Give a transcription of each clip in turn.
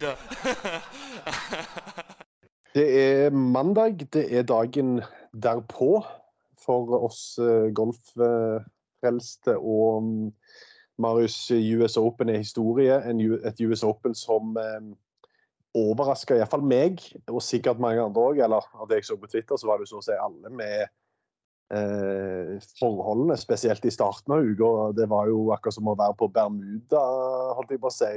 The. Det er mandag. Det er dagen derpå for oss eh, golffrelste. Og mm, Marius, US Open er historie. Et US Open som eh, overraska iallfall meg, og sikkert mange andre òg. Eller av det jeg så på Twitter, så var det så å si alle med forholdene, spesielt i starten av uka. Det var jo akkurat som å være på Bermuda, holdt jeg på å si.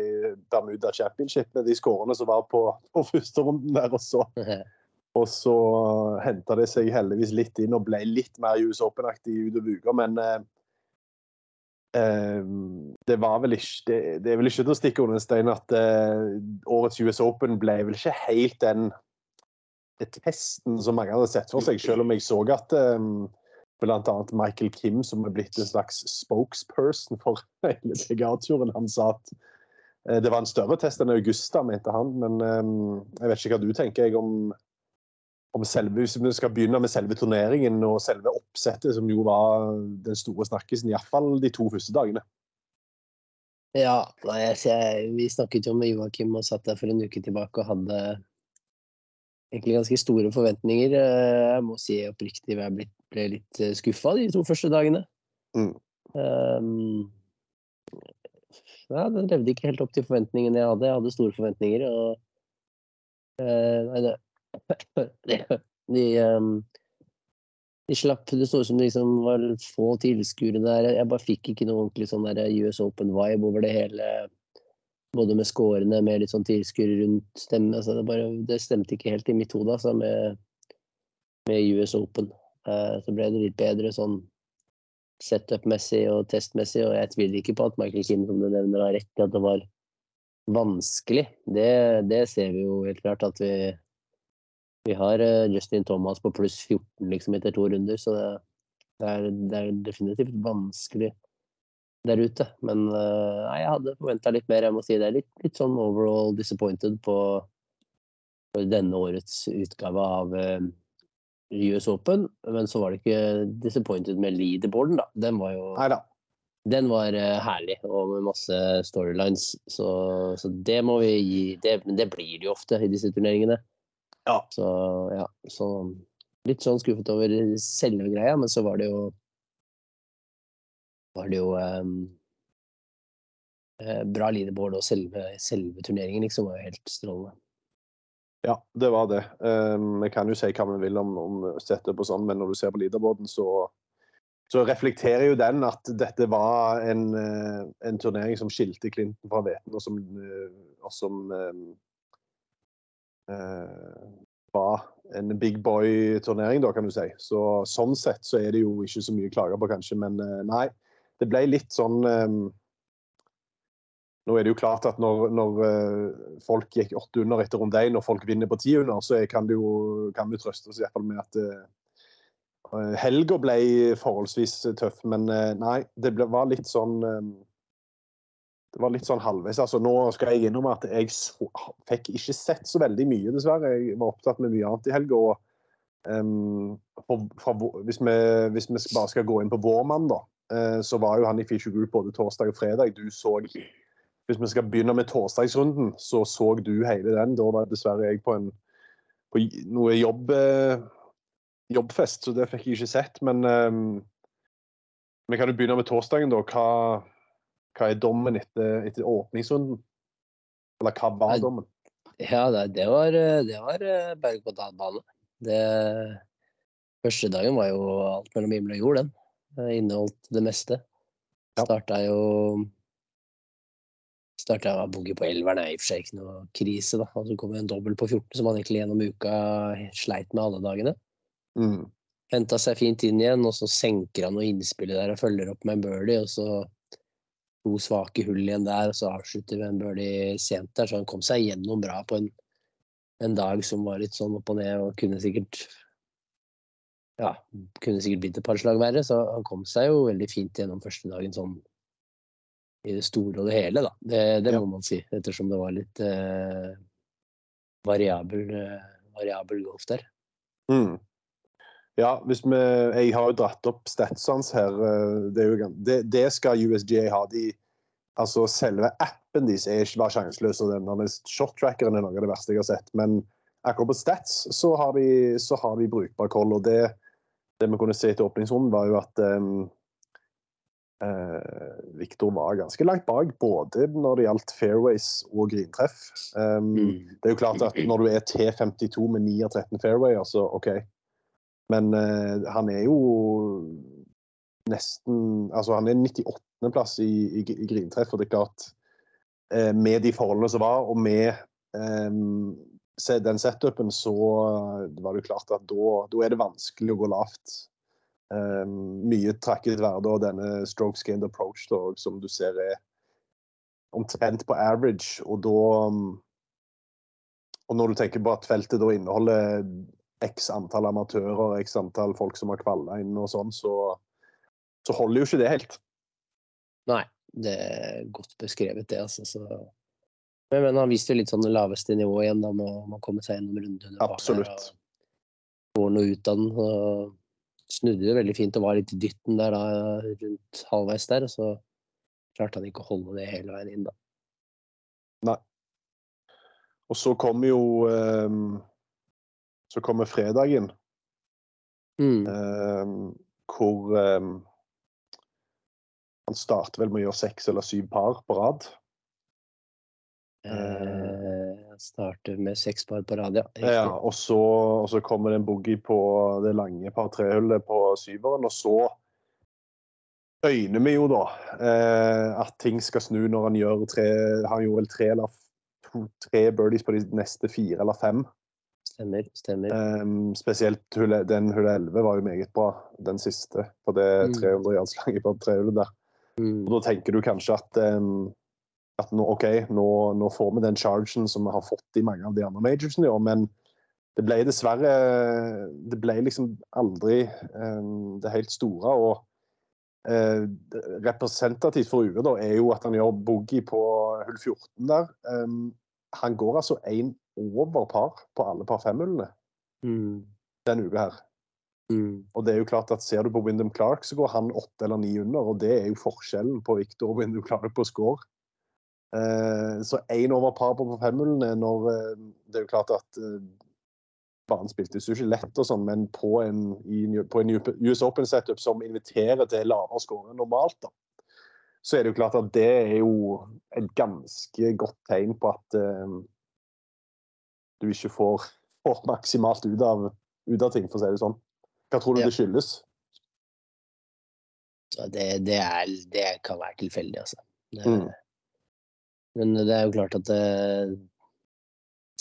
Bermuda Championship med de skårene som var på, på første runden der. Og så, og så henta det seg heldigvis litt inn og ble litt mer US Open-aktig utover uka. Men eh, eh, det var vel ikke det, det er vel ikke til å stikke under en stein at eh, årets US Open ble vel ikke helt den testen som mange hadde sett for seg, selv om jeg så at um, bl.a. Michael Kim, som er blitt en slags spokesperson for hele PGA-turen, han sa at eh, det var en større test enn Augusta, mente han. Men um, jeg vet ikke hva du tenker jeg om, om selve, hvis vi skal begynne med selve turneringen og selve oppsettet, som jo var den store snakkisen, iallfall de to første dagene. Ja, nei, jeg, vi snakket jo med Joakim og satt der for en uke tilbake og hadde egentlig ganske store forventninger. Eh, Jeg må si oppriktig jeg ble, ble litt skuffa de to første dagene. Mm. Um, ja, den levde ikke helt opp til forventningene jeg hadde. Jeg hadde store forventninger, og uh, Nei, det De, de, um, de slapp Det så ut som det liksom var få tilskuere der. Jeg bare fikk ikke noe ordentlig sånn der US Open-vibe over det hele. Både med scorene, med litt sånn tilskuere rundt stemme. Altså det, bare, det stemte ikke helt i mitt hode, altså, med, med US Open. Uh, så ble det litt bedre sånn setup-messig og testmessig, og jeg tviler ikke på at Michael Kim, som du nevner, har rett i at det var vanskelig. Det, det ser vi jo helt klart at vi vi har eh, Justin Thomas på pluss 14 liksom etter to runder, så det, er, det er definitivt vanskelig der ute. Men eh, nei, jeg hadde forventa litt mer. Jeg må si det litt, litt sånn overall disappointed på, på denne årets utgave av eh, US Open. Men så var det ikke disappointed med leaderboarden, da. Den var jo Neida. den var eh, herlig og med masse storylines. Så, så det må vi gi det, Men det blir det jo ofte i disse turneringene. Ja. Så ja, så litt sånn skuffet over selve greia, men så var det jo var det jo ehm, eh, bra leaderboard, og selve, selve turneringen liksom var jo helt strålende. Ja, det var det. Vi jeg kan jo si hva vi vil om, om setup og sånn, men når du ser på leaderboarden, så, så reflekterer jo den at dette var en, eh, en turnering som skilte Clinton fra Veten, og som, eh, og som eh, var en big boy-turnering, da, kan du si. Så, sånn sett så er det jo ikke så mye å klage på, kanskje, men eh, nei. Det ble litt sånn um, Nå er det jo klart at når, når eh, folk gikk åtte under etter runde én, og folk vinner på ti under, så kan, jo, kan vi trøste oss i hvert fall med at uh, helga ble forholdsvis tøff. Men uh, nei, det ble, var litt sånn um, det var litt sånn halvveis. altså Nå skal jeg innrømme at jeg så, fikk ikke sett så veldig mye, dessverre. Jeg var opptatt med mye annet i helga. um, vår- hvis, vi, hvis vi bare skal gå inn på vår mann, da, eh, så var jo han i Feature Group både torsdag og fredag. Du så hvis vi skal begynne med torsdagsrunden, så så du hele den. Da var dessverre jeg på, en, på noe jobb, eh, jobbfest, så det fikk jeg ikke sett. Men vi kan jo begynne med torsdagen, da. Hva, hva er dommen etter, etter åpningsrunden? Eller hva var dommen? Ja, det, var, eh, det var eh, berg-og-dal-bane. Første dagen var jo alt mellom himmel og jord, den. Det Inneholdt det meste. Ja. Starta jo Starta av boogie på elveren, er i og for seg ikke noe krise, da. Og så kom det en dobbel på 14, som han egentlig gjennom uka sleit med alle dagene. Mm. Henta seg fint inn igjen, og så senker han noe innspillet der og følger opp med en birdie, og så to svake hull igjen der, og så avslutter vi en birdie sent der, så han kom seg gjennom bra på en, en dag som var litt sånn opp og ned, og kunne sikkert ja, kunne sikkert blitt et par slag verre, så han kom seg jo veldig fint gjennom første dagen sånn i det store og det hele, da. Det, det Ja. må man si, ettersom det var litt eh, variabel, eh, variabel golf der. Mm. Ja, hvis vi, jeg har jo dratt opp statsene her. eh, Det, jo, det, det skal USGA ha. De, altså Selve appen deres er ikke sjanseløs. og den- shorttrackeren er noe av det verste jeg har sett. Men akkurat på stats så har de, så har de brukbar koll. og det, det vi kunne se etter åpningsrunden, var jo at um, uh, Victor var ganske langt bak, både når det gjaldt fairways og grintreff. Um, Mm. det er jo klart at når du er T52 med 9 av 13 fairway, altså OK. Men uh, han er jo nesten Altså, han er 98.-plass i, i, i grintreff, og det er klart uh, Med de forholdene som var, og med eh, se- den setupen, så var det klart at da, da er det vanskelig å gå lavt. Um, mye takket være denne strokes gained approach, da, som du ser er omtrent på average, og da og når du tenker på at feltet da inneholder x antall amatører, x antall folk som har kvalla inn og sånn, så, så holder jo ikke det helt. Nei, det er godt beskrevet, det, altså. Så. Men, men han viste jo litt sånn det laveste nivået igjen, da, med å å komme seg gjennom runden. Absolutt. Går noe ut av den. Og snudde det veldig fint og var litt i dytten der da, rundt halvveis der. Og så klarte han ikke å holde det hele veien inn, da. Nei. Og så kommer jo eh, Så kommer fredagen, Mm. Um, hvor um, Han starter vel med å gjøre seks eller syv par på rad. Eh, starter med seks par på rad, ja. Og, så, og så kommer det en boogie på det lange par tre-hullet på syveren, og så øyner vi jo da eh, at ting skal snu når han gjør tre Han gjorde vel tre eller to, tre birdies på de neste fire eller fem. Stemmer. stemmer. Um, spesielt hullet- den hullet 11 var jo meget bra, den siste, på det Mm. 300 yards lange par trehullet der. Mm. Og da tenker du kanskje at, um, at nå, OK, nå, nå får vi den chargen som vi har fått i mange av de andre majorsene i år, men det ble dessverre Det ble liksom aldri um, det helt store. Og uh, representativt for UE da, er jo at han gjør boogie på hull 14 der. Um, han går altså én over par på alle par femhullene Mm. denne uka her. Mm. Og det er jo klart at Ser du på Wyndham Clark, så går han åtte eller ni under. og Det er jo forskjellen på Victor og Wyndham Clark på score. Eh, så én over par på femhullene når eh, Det er jo klart at eh, banen spiltes jo ikke lett, og sånn, men på en, i, på en US Open-setup som inviterer til lavere enn normalt, da, så er det jo klart at det er jo et ganske godt tegn på at uh, du ikke får, får maksimalt ut av, ut av ting, for å si det sånn. Hva tror du Ja. det skyldes? Det, det, er, det kan være tilfeldig, altså. Det, Mm. Men det er jo klart at det,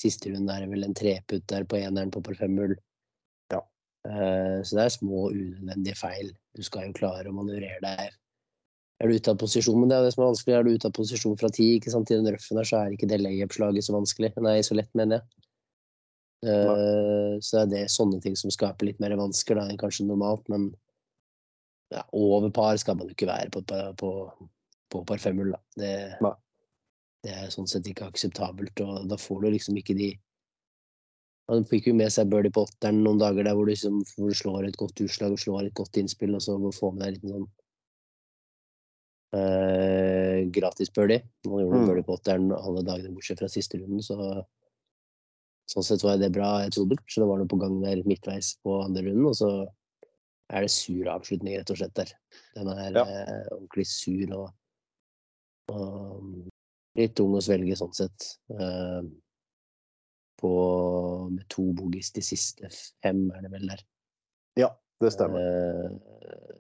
siste runde er vel en treputt der på eneren på par femhull. Ja. Eh, så det er små, unødvendige feil. Du skal jo klare å manøvrere deg. Er du ute av posisjon, men det er det som er vanskelig. Er du ute av posisjon fra ti, ikke sant, i den røffen der, så er ikke det layup-slaget så vanskelig. Nei, så lett, mener jeg. Uh, så er det sånne ting som skaper litt mer vansker da, enn kanskje normalt, men ja, over par skal man jo ikke være på, på, på, på par femhull. Det, Nei. Det er sånn sett ikke akseptabelt, og da får du liksom ikke de Han fikk jo med seg birdie på åtteren noen dager der hvor du, liksom, hvor du slår et godt utslag og slår et godt innspill, og så får med deg en liten sånn uh, gratis birdie. Han gjorde Mm. birdie på åtteren alle dagene bortsett fra siste runden, så sånn sett var det bra. Jeg trodde kanskje det var noe på gang der midtveis på andre runden, og så er det sur avslutning, rett og slett, der. Den er Ja. eh, ordentlig sur og, og litt tung å svelge sånn sett. Eh, på med to bogies de siste fem, er det vel der. Ja, det stemmer. Eh,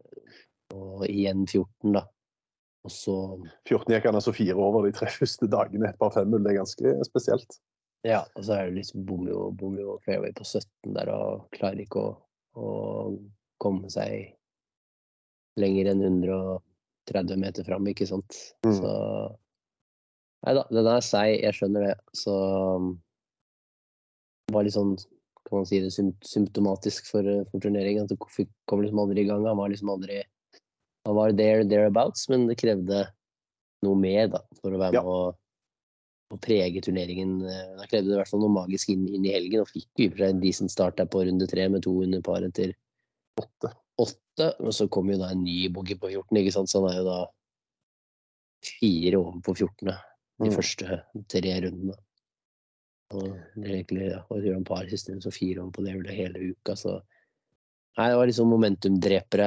og igjen 14, da. Og så 14 gikk han altså fire over de tre første dagene, et par femhull. Det er ganske spesielt. Ja, og så er det liksom bom jo, bom jo fairway på 17 der og klarer ikke å, å komme seg lenger enn 130 meter fram, ikke sant. Mm. Så Nei da, den er seig, jeg skjønner det. Så det var litt sånn, kan man si det, symptomatisk for, eh, for turneringen. At det kom liksom aldri i gang. Han var liksom aldri Han var there, thereabouts, men det krevde noe mer, da, for å være Ja. med å å prege turneringen. eh, Da krevde det i hvert fall noe magisk inn, inn i helgen, og fikk i og for seg en decent start der på runde tre med to under par etter Åtte. åtte. Og så kom jo da en ny boogie på 14, ikke sant, så han er jo da fire over på 14. De Mm. første tre rundene. Og det er egentlig, ja, og gjør han par siste runder, så fire over på det vel hele uka, så Nei, det var liksom momentumdrepere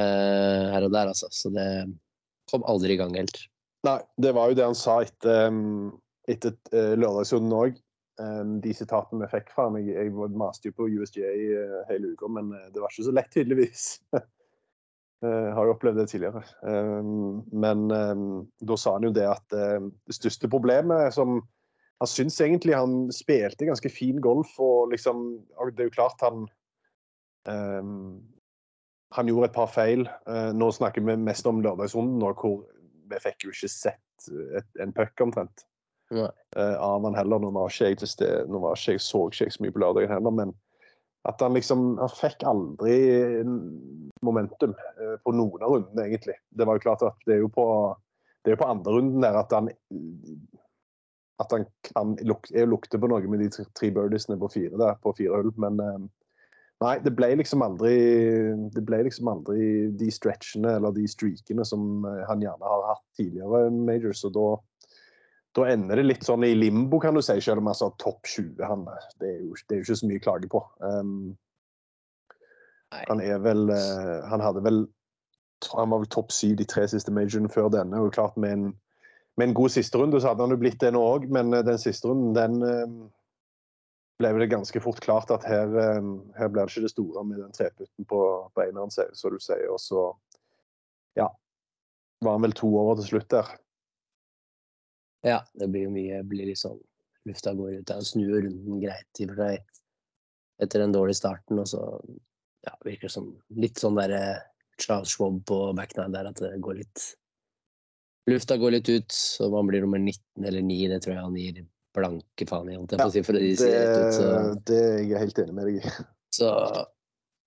her og der, altså. Så det kom aldri i gang helt. Nei, det var jo det han sa etter, um, etter uh, lørdagsrunden òg. Um, de sitatene vi fikk fra ham. Jeg, jeg maste jo på USGA uh, hele uka, men det var ikke så lett, tydeligvis. uh, har jo opplevd det tidligere. Um, men um, da sa han jo det at det største problemet som Han syns egentlig han spilte ganske fin golf, og liksom Det er jo klart han han gjorde et par feil. Eh, nå snakker vi mest om lørdagsrunden, hvor vi fikk jo ikke sett et, en puck omtrent Nei. eh, av han heller. Nå var ikke jeg til stede, nå var ikke jeg, så ikke jeg så mye på lørdagen heller, men at han liksom Han fikk aldri momentum eh, på noen av rundene, egentlig. Det var jo klart at det er jo på er på andre runden der at han at han kan luk, lukter på noe med de tre- tre birdiesene på fire der, på fire hull, men eh, Nei, det ble liksom aldri Det ble liksom aldri de stretchene eller de streakene som eh, han gjerne har hatt tidligere majors, og da da ender det litt sånn i limbo, kan du si, selv om sa topp 20. Han, det, er jo, det er jo ikke så mye å klage på. Um, han er vel uh, Han hadde vel Han var vel topp syv de tre siste majorene før denne. og klart med en, med en god sisterunde så hadde han jo blitt det nå òg, men eh, den siste runden den uh, ble det ganske fort klart at her, her blir det ikke det store med den treputten på, på eneren, som du sier. Og så ja, var han vel to over til slutt der. Ja, det blir jo mye blir litt sånn Lufta går ut. Han snur runden greit i og for seg etter den dårlige starten, og så ja, virker det som litt sånn der eh, Charles Schwab på backnine der, at det går litt Lufta går litt ut, så man blir nummer 19 eller 9. Det tror jeg han gir blanke faen i, holdt jeg på å si, for de det ut. Så, Det, det er jeg helt enig med deg i. så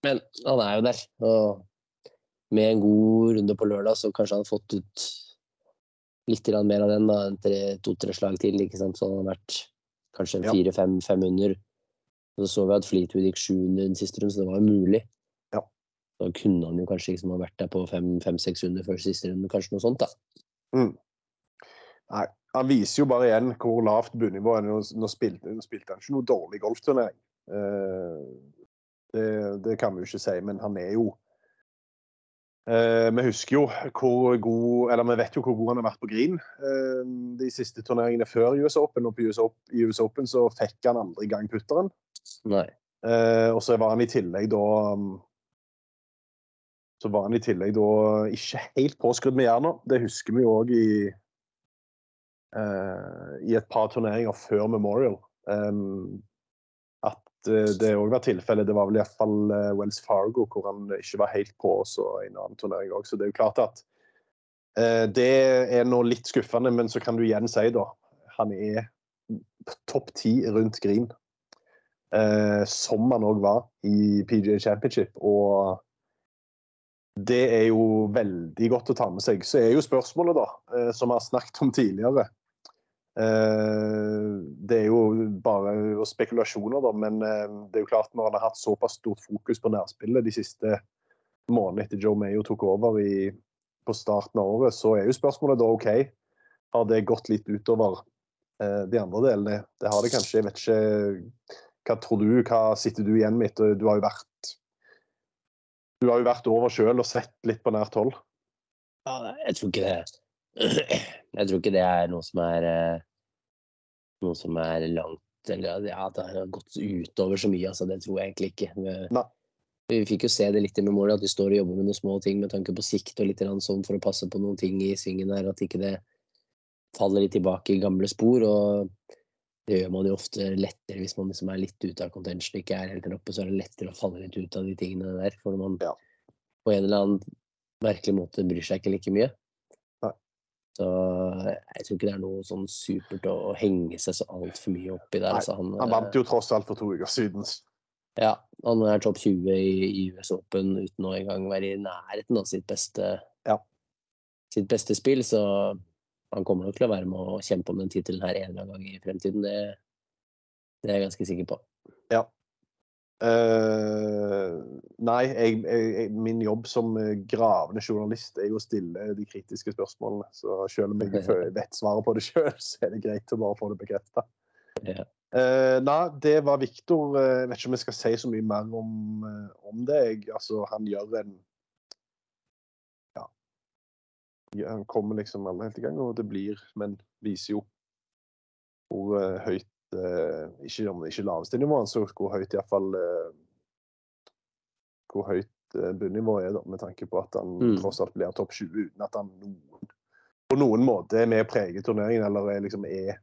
Men han er jo der, og med en god runde på lørdag, så kanskje han har fått ut litt mer av den, da, to-tre slag til. ikke sant? Så han har vært kanskje Ja. fire-fem fem under. Så så vi at Fleetwood gikk sju under den siste runden, så det var jo mulig. Ja. Da kunne han jo kanskje liksom ha vært der på fem-seks under før siste runde, kanskje noe sånt, da. Mm. Nei, han viser jo bare igjen hvor lavt bunnivået er. Nå, nå, spilte, nå spilte han ikke noe dårlig golfturnering. Uh, det, det kan vi jo ikke si, men han er jo eh, Vi husker jo hvor god Eller vi vet jo hvor god han har vært på green eh, de siste turneringene før US Open. Og på US Open, i US Open så fikk han aldri gang putteren. Eh, og så var han i tillegg da Så var han i tillegg da ikke helt påskrudd med jerna. Det husker vi jo òg i eh, i et par turneringer før Memorial. At det òg var tilfellet. Det var vel iallfall uh, Wells Fargo hvor han ikke var helt på, også i en annen turnering òg. Så det er jo klart at eh, det er nå litt skuffende, men så kan du igjen si, da Han er topp ti rundt green eh, som han òg var i PGA Championship. Og det er jo veldig godt å ta med seg. Så er jo spørsmålet, da, eh, som vi har snakket om tidligere eh, Det er jo bare spekulasjoner, da, men eh, det er jo klart når han har hatt såpass stort fokus på nærspillet de siste månedene etter Joe Mayo tok over i, på starten av året, så er jo spørsmålet da OK, har det gått litt utover eh, de andre delene? Det har det kanskje. Jeg vet ikke Hva tror du? Hva sitter du igjen med? Du har jo vært du har jo vært over sjøl og sett litt på nært hold. Ja, jeg tror ikke det Jeg tror ikke det er noe som er eh, noe som er langt eller ja, det har gått utover så mye. Altså, det tror jeg egentlig ikke. Vi, vi fikk jo se det litt i memoria, at de står og jobber med noen små ting med tanke på sikt og litt sånn for å passe på noen ting i svingen her, at ikke det faller litt tilbake i gamle spor. og det gjør man jo ofte lettere hvis man liksom er litt ute av contention, ikke er helt der oppe, så er det lettere å falle litt ut av de tingene der. For når man Ja. på en eller annen merkelig måte bryr seg ikke like mye. Så jeg tror ikke det er noe sånn supert å henge seg så altfor mye oppi der. Nei, Altså, han, Han vant jo tross alt for to uker siden. ja, han er topp 20 i, i US Open uten å engang være i nærheten av sitt beste, Ja. sitt beste spill, så han kommer nok til å være med å kjempe om den tittelen her en eller annen gang i fremtiden. Det, det er jeg ganske sikker på. Ja. Eh, nei, jeg, jeg, min jobb som eh, gravende journalist er jo å stille de kritiske spørsmålene. Så selv om jeg vet svaret på det sjøl, så er det greit å bare få det bekrefta. Uh, nei, det var Viktor. Eh, Jeg vet ikke om jeg skal si så mye mer om, eh, om det. Jeg, altså, han gjør en Ja. Han kommer liksom aldri helt i gang, og det blir Men viser jo hvor uh, høyt eh, ikke om det ikke laveste nivået, så hvor høyt iallfall uh, Hvor høyt uh, bunnivået er, da, med tanke på at han Mm. tross alt blir topp 20 uten at han noen, på noen måte er med og preger turneringen, eller er, liksom er,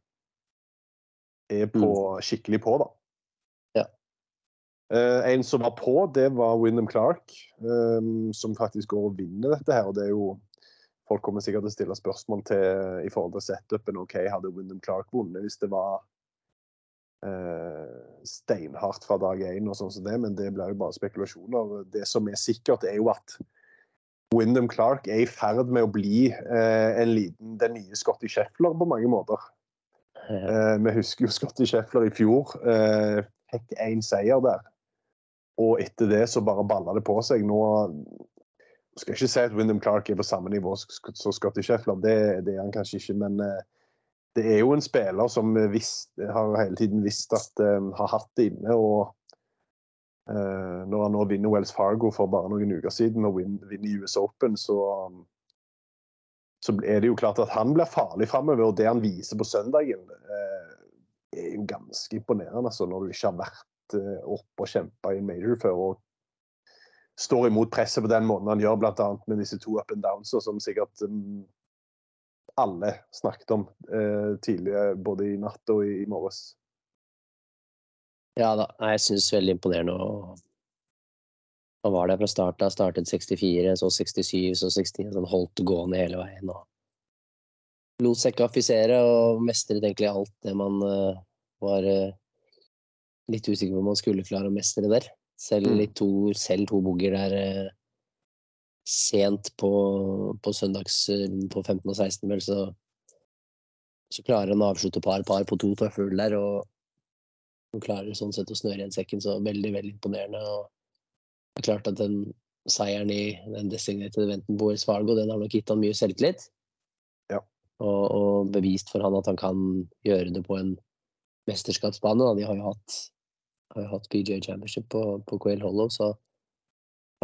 er på, skikkelig på, da. Ja. Eh, en som var på, det var Wyndham Clark, eh, som faktisk går og vinner dette her. og det er jo Folk kommer sikkert til å stille spørsmål til i forhold til setupen. OK, hadde Wyndham Clark vunnet hvis det var eh, steinhardt fra dag én, og sånn som det, men det blir jo bare spekulasjoner. Det som er sikkert, er jo at Wyndham Clark er i ferd med å bli eh, en liten, den nye Scotty Scheffler på mange måter. Eh, vi husker jo Scotty Scheffler i fjor. Eh, fikk én seier der. Og etter det så bare balla det på seg. Nå skal jeg ikke si at Wyndham Clark er på samme nivå som Scotty Scheffler, det, det er han kanskje ikke. Men eh, det er jo en spiller som visst, har hele tiden visst at eh, har hatt det inne. og uh, Når han nå vinner Wells Fargo for bare noen uker siden og vin- vinner US Open, så så er det jo klart at han blir farlig framover. Og det han viser på søndagen, uh, er jo ganske imponerende. Altså, når du ikke har vært uh, oppe og kjempa i en major før og står imot presset på den måten han gjør, bl.a. med disse to up and downs, som sikkert um, alle snakket om eh, tidligere, både i natt og i, i morges. Ja da, jeg syns veldig imponerende. Han var der fra start av. Startet 64, så 67, så 60. Sånn holdt gående hele veien. og Lot seg ikke affisere og mestret egentlig alt det man uh, var uh, litt usikker på om man skulle klare å mestre der. Selv, Mm. to, selv to booger der eh, sent på, på søndagsrunden på 15 og 16, vel, så, så klarer han å avslutte par-par på to tøffelhull der. og han klarer sånn sett å snøre igjen sekken, så veldig, veldig imponerende. Og det er klart at den seieren i den designerte eventen på Wells Fargo, den har nok gitt han mye selvtillit. Ja. Og, og bevist for han at han kan gjøre det på en mesterskapsbane. De har jo hatt, har jo hatt PGA Championship på, på Quail Hollow, så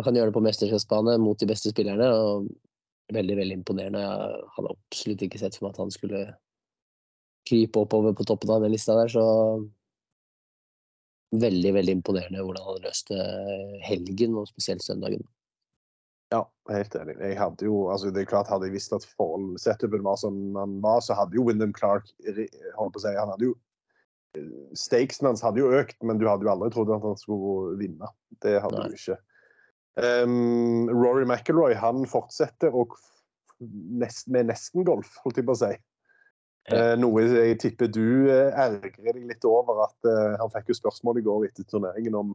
han kan gjøre det på mesterskapsbane mot de beste spillerne. og Veldig, veldig imponerende. Jeg hadde absolutt ikke sett for meg at han skulle krype oppover på toppen av den lista der, så veldig, veldig imponerende hvordan han løste helgen, og spesielt søndagen. Ja, helt enig. Jeg hadde jo, altså det er klart Hadde jeg visst at forhold, setupen var som han var, så hadde jo Wyndham Clark holdt på å si, han hadde jo Stakesen hans hadde jo økt, men du hadde jo aldri trodd at han skulle vinne. Det hadde Nei. du ikke. Um, Rory McIlroy han fortsetter å, nest, med nesten-golf, holdt jeg på å si. Uh, noe jeg tipper du uh, ergrer deg litt over. at uh, Han fikk jo spørsmål i går etter turneringen om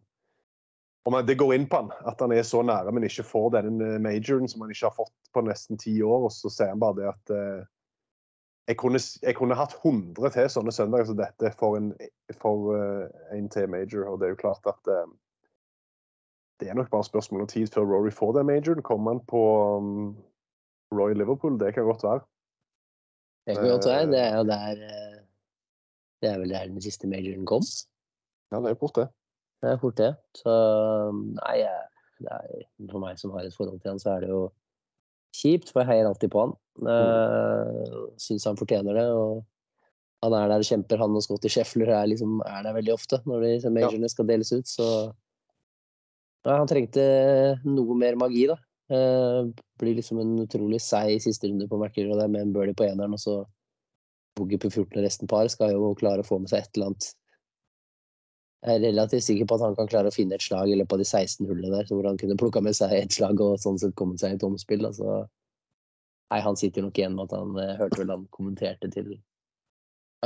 om det går inn på han, at han er så nære, men ikke får den eh, majoren som han ikke har fått på nesten ti år. Og så sier han bare det at jeg, kunne, jeg kunne hatt 100 til sånne søndager som dette for en, for, en til major. Og det er jo klart at det er nok bare spørsmål om tid før Rory får den majoren. Kommer han på, um, Roy Liverpool, det kan godt være. Det kan godt være. Det er jo der eh, Det er vel der den siste majoren kom. Ja, det er fort det. Det er fort det. Så nei, det er, for meg som har et forhold til han, så er det jo kjipt, for jeg heier alltid på han. Mm. Syns han fortjener det. og han er der og kjemper. Han og Scotty Scheffler er, liksom, er der veldig ofte når de majorene skal deles ut. Så ja, han trengte noe mer magi, da. Uh, blir liksom en utrolig seig siste runde på McIlroy der med en birdie på eneren, og så boogie på 14 og resten par. Skal jo klare å få med seg et eller annet. Jeg er relativt sikker på at han kan klare å finne et slag i løpet av de 16 hullene der, hvor han kunne plukka med seg et slag og sånn sett kommet seg i et omspill. Altså, nei, han sitter nok igjen med at han eh, hørte vel han kommenterte til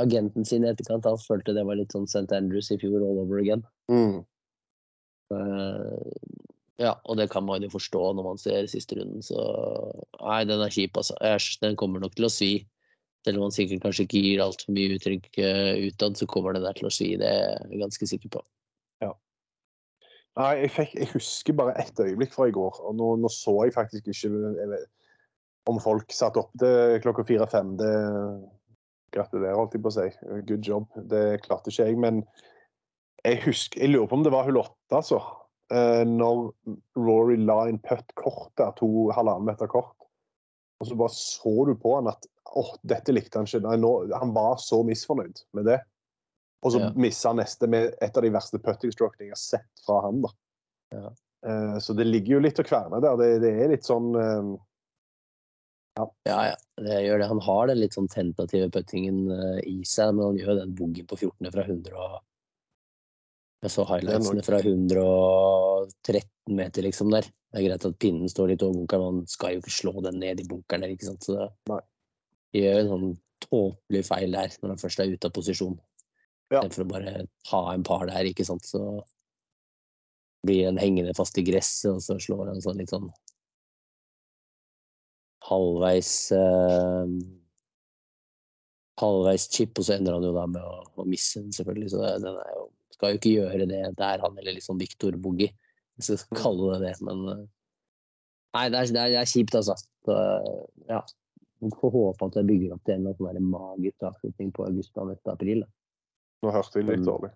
agenten sin i etterkant. Han følte det var litt sånn St. Andrews i fjor all over again. Mm. Eh, ja, og det kan man jo forstå når man ser siste runden, så nei, den er kjip, altså. Æsj, den kommer nok til å svi. Selv om man sikkert kanskje ikke gir altfor mye uttrykk uh, utad, så kommer den der til å svi. Det er jeg ganske sikker på. Ja. Nei, jeg, fikk, jeg husker bare ett øyeblikk fra i går, og nå, nå så jeg faktisk ikke jeg vet, om folk satt opp til klokka fire-fem. Det Gratulerer, holdt jeg på å si. Good job. Det klarte ikke jeg. Men jeg husker, jeg lurer på om det var hull åtte, altså. Uh, når Rory la inn putt kort der, to halvannen meter kort. Og så bare så du på han at åh, dette likte han ikke. Nei, nå, han var så misfornøyd med det. Og så ja. missa han neste med et av de verste putting strokene jeg har sett fra han. da. Ja. Uh, så det ligger jo litt å kverne der. Det, det er litt sånn uh, ja. ja, ja. Det gjør det. Han har den litt sånn tentative puttingen uh, i seg, men han gjør den boogien på 14. fra 100 og Jeg så highlightsene fra 113 meter, liksom, der. Det er greit at pinnen står litt over bunkeren, men han skal jo ikke slå den ned i bunkeren der, ikke sant. Så det, gjør en sånn tåpelig feil der når han først er ute av posisjon. Ja. For å bare ha en par der, ikke sant, så blir den hengende fast i gresset, og så slår han sånn litt sånn halvveis eh, Halvveis chip, og så ender han jo da med å, å misse den, selvfølgelig. Så det, den er jo, skal jo ikke gjøre det der, han eller liksom Victor Boogie, hvis jeg skal mm. kalle det det. Men uh, nei, det er, det er, det er kjipt, altså. Så, ja. Får håpe at det bygger opp til en annen magisk avslutning på august og neste april. Nå hørte jeg litt dårlig.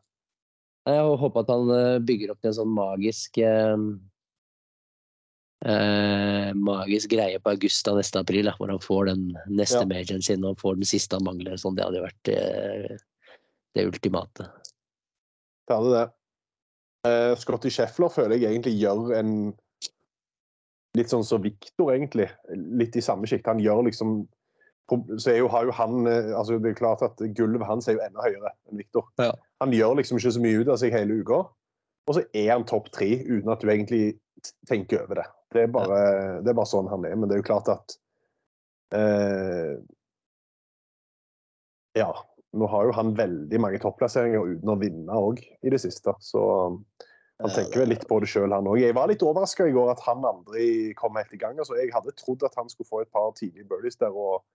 Jeg håper at han eh, bygger opp til en sånn magisk eh, eh, magisk greie på august og neste april, da, hvor han får den neste ja. majoren sin og får den siste han mangler. Sånn, det hadde vært eh, det ultimate. Det hadde det. Uh, Scotty Scheffler føler jeg egentlig gjør en litt sånn som Victor egentlig. Litt i samme sjikt. Han gjør liksom så jo, har jo han eh, altså Det er klart at gulvet hans er jo enda høyere enn Viktor. Ja. Han gjør liksom ikke så mye ut av seg hele uka, og så er han topp tre uten at du egentlig tenker over det. Det er bare, ja. det er bare sånn han er. Men det er jo klart at eh, Ja. Nå har jo han veldig mange topplasseringer uten å vinne òg i det siste. Så han tenker vel litt på det sjøl, han òg. Jeg var litt overraska i går at han aldri kom helt i gang. Altså, jeg hadde trodd at han skulle få et par tidlige birdies der og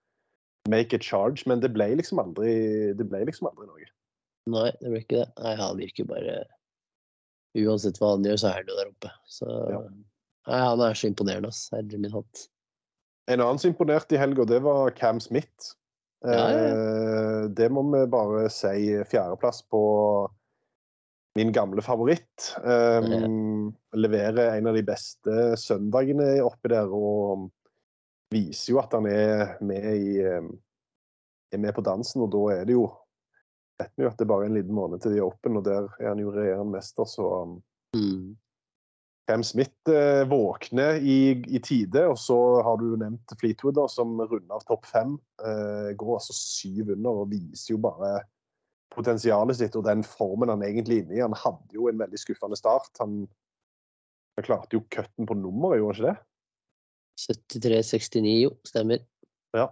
make a charge, men det ble liksom aldri, det ble liksom aldri noe. Nei, det ble ikke det. Nei, han virker bare Uansett hva han gjør, så er han jo der oppe. Så ja. Nei, han er så imponerende, ass. Herre min hatt. En annen som imponerte i helga, det var Cam Smith. Ja, ja. Eh, det må vi bare si fjerdeplass på min gamle favoritt. Um, leverer en av de beste søndagene oppi der og viser jo at han er med, i, ehm, er med på dansen. Og da er det jo vet vi jo at det er bare en liten måned til de er åpne, og der er han jo regjerende mester, så mm. Cam Smith eh, våkner i, i, tide, og så har du nevnt Fleetwood, da, som runder av topp fem. Eh, går altså syv under og viser jo bare potensialet sitt og den formen han egentlig er inne i. Han hadde jo en veldig skuffende start. Han, han klarte jo cutten på nummeret, gjorde han ikke det? 73-69, jo. Stemmer. Ja.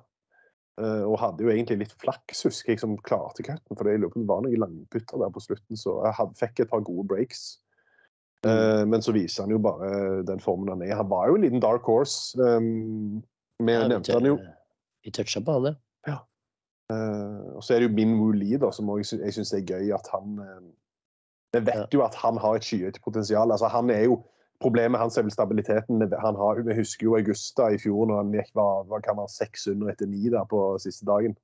Uh, og hadde jo egentlig litt flaks, husker jeg, som klarte cutten. For det var noen langputter der på slutten, så jeg fikk et par gode breaks. Uh, men så viser han jo bare den formen han er. Han var jo en liten dark horse. Um, vi ja, nevnte han jo Vi toucha på alle. ja. ja. Uh, og så er det jo Min Woo Lee, da, som også, jeg syns er gøy at han Vi vet jo at han har et skyhøyt potensial. Altså, han er jo Problemet hans er vel stabiliteten. Han har, vi husker jo Augusta i fjor, når han gikk var, hva kan være 600 etter 9 der på siste dagen.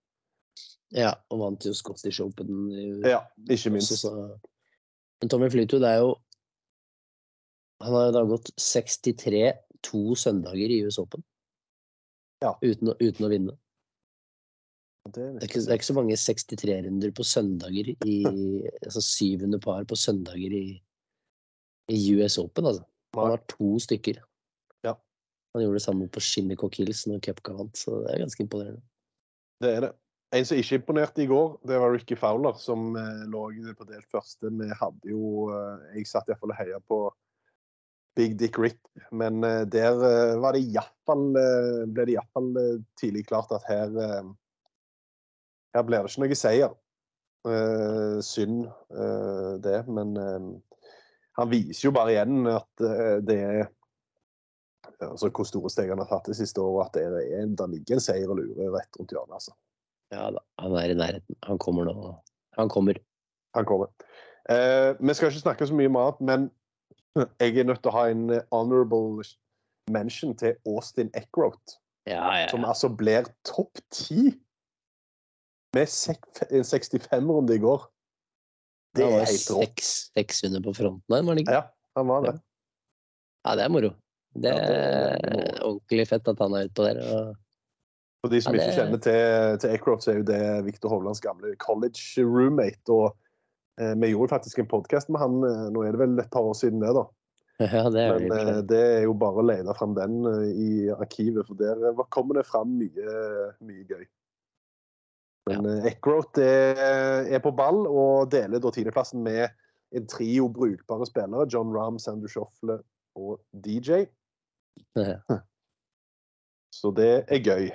Ja, og vant jo Scottish Open. i- Ja, ikke minst. også, så- Men Tommy Flytwood er jo Han har jo da gått 63 to søndager i US Open. Ja. Uten, uten å vinne. Det er Det er, ikke, det er ikke så mange 63-runder på søndager i Altså syvende par på søndager i, i US Open, altså. Han har to stykker. Ja. Han gjorde det samme på Shinnecock Hills når Kepka vant, så det er ganske imponerende. Det er det. En som ikke imponerte i går, det var Ricky Fowler, som eh, lå på delt første. Vi hadde jo eh, Jeg satt iallfall og heia på Big Dick Rick, men eh, der eh, var det iallfall eh, ble det iallfall tidlig klart at her Her blir det ikke noe seier. Uh, synd uh, det, men uh, han viser jo bare igjen at det er altså Hvor store steg han har tatt det siste året, at det, er, det ligger en seier og lurer rett rundt hjørnet. altså. Ja da, han er i nærheten. Han kommer nå. Han kommer. Han kommer. Vi skal ikke snakke så mye om annet, men jeg er nødt til å ha en eh, honorable mention til Austin Eckroat, Ja, ja, som altså blir topp ti med en 65-runde i går. Det er helt rått. seks, 600 på fronten der, var det ikke? Ja, han var det. Ja, det er moro. Det er ordentlig fett at han er utpå der. Og... For de som Ja, det- ikke kjenner til, til Eckroat, så er jo det Victor Hovlands gamle college roommate. Og vi gjorde faktisk en podkast med han, eh, nå er det vel et par år siden det, da. Ja, det er Men det. eh, det er jo bare å lete fram den eh, i arkivet, for der eh, kommer det fram mye, mye gøy. Men ja. Eckroth er, er på ball og deler da tiendeplassen med en trio brukbare spillere. John Rahm, Sander Shoffle og DJ. Ja. Så det er gøy.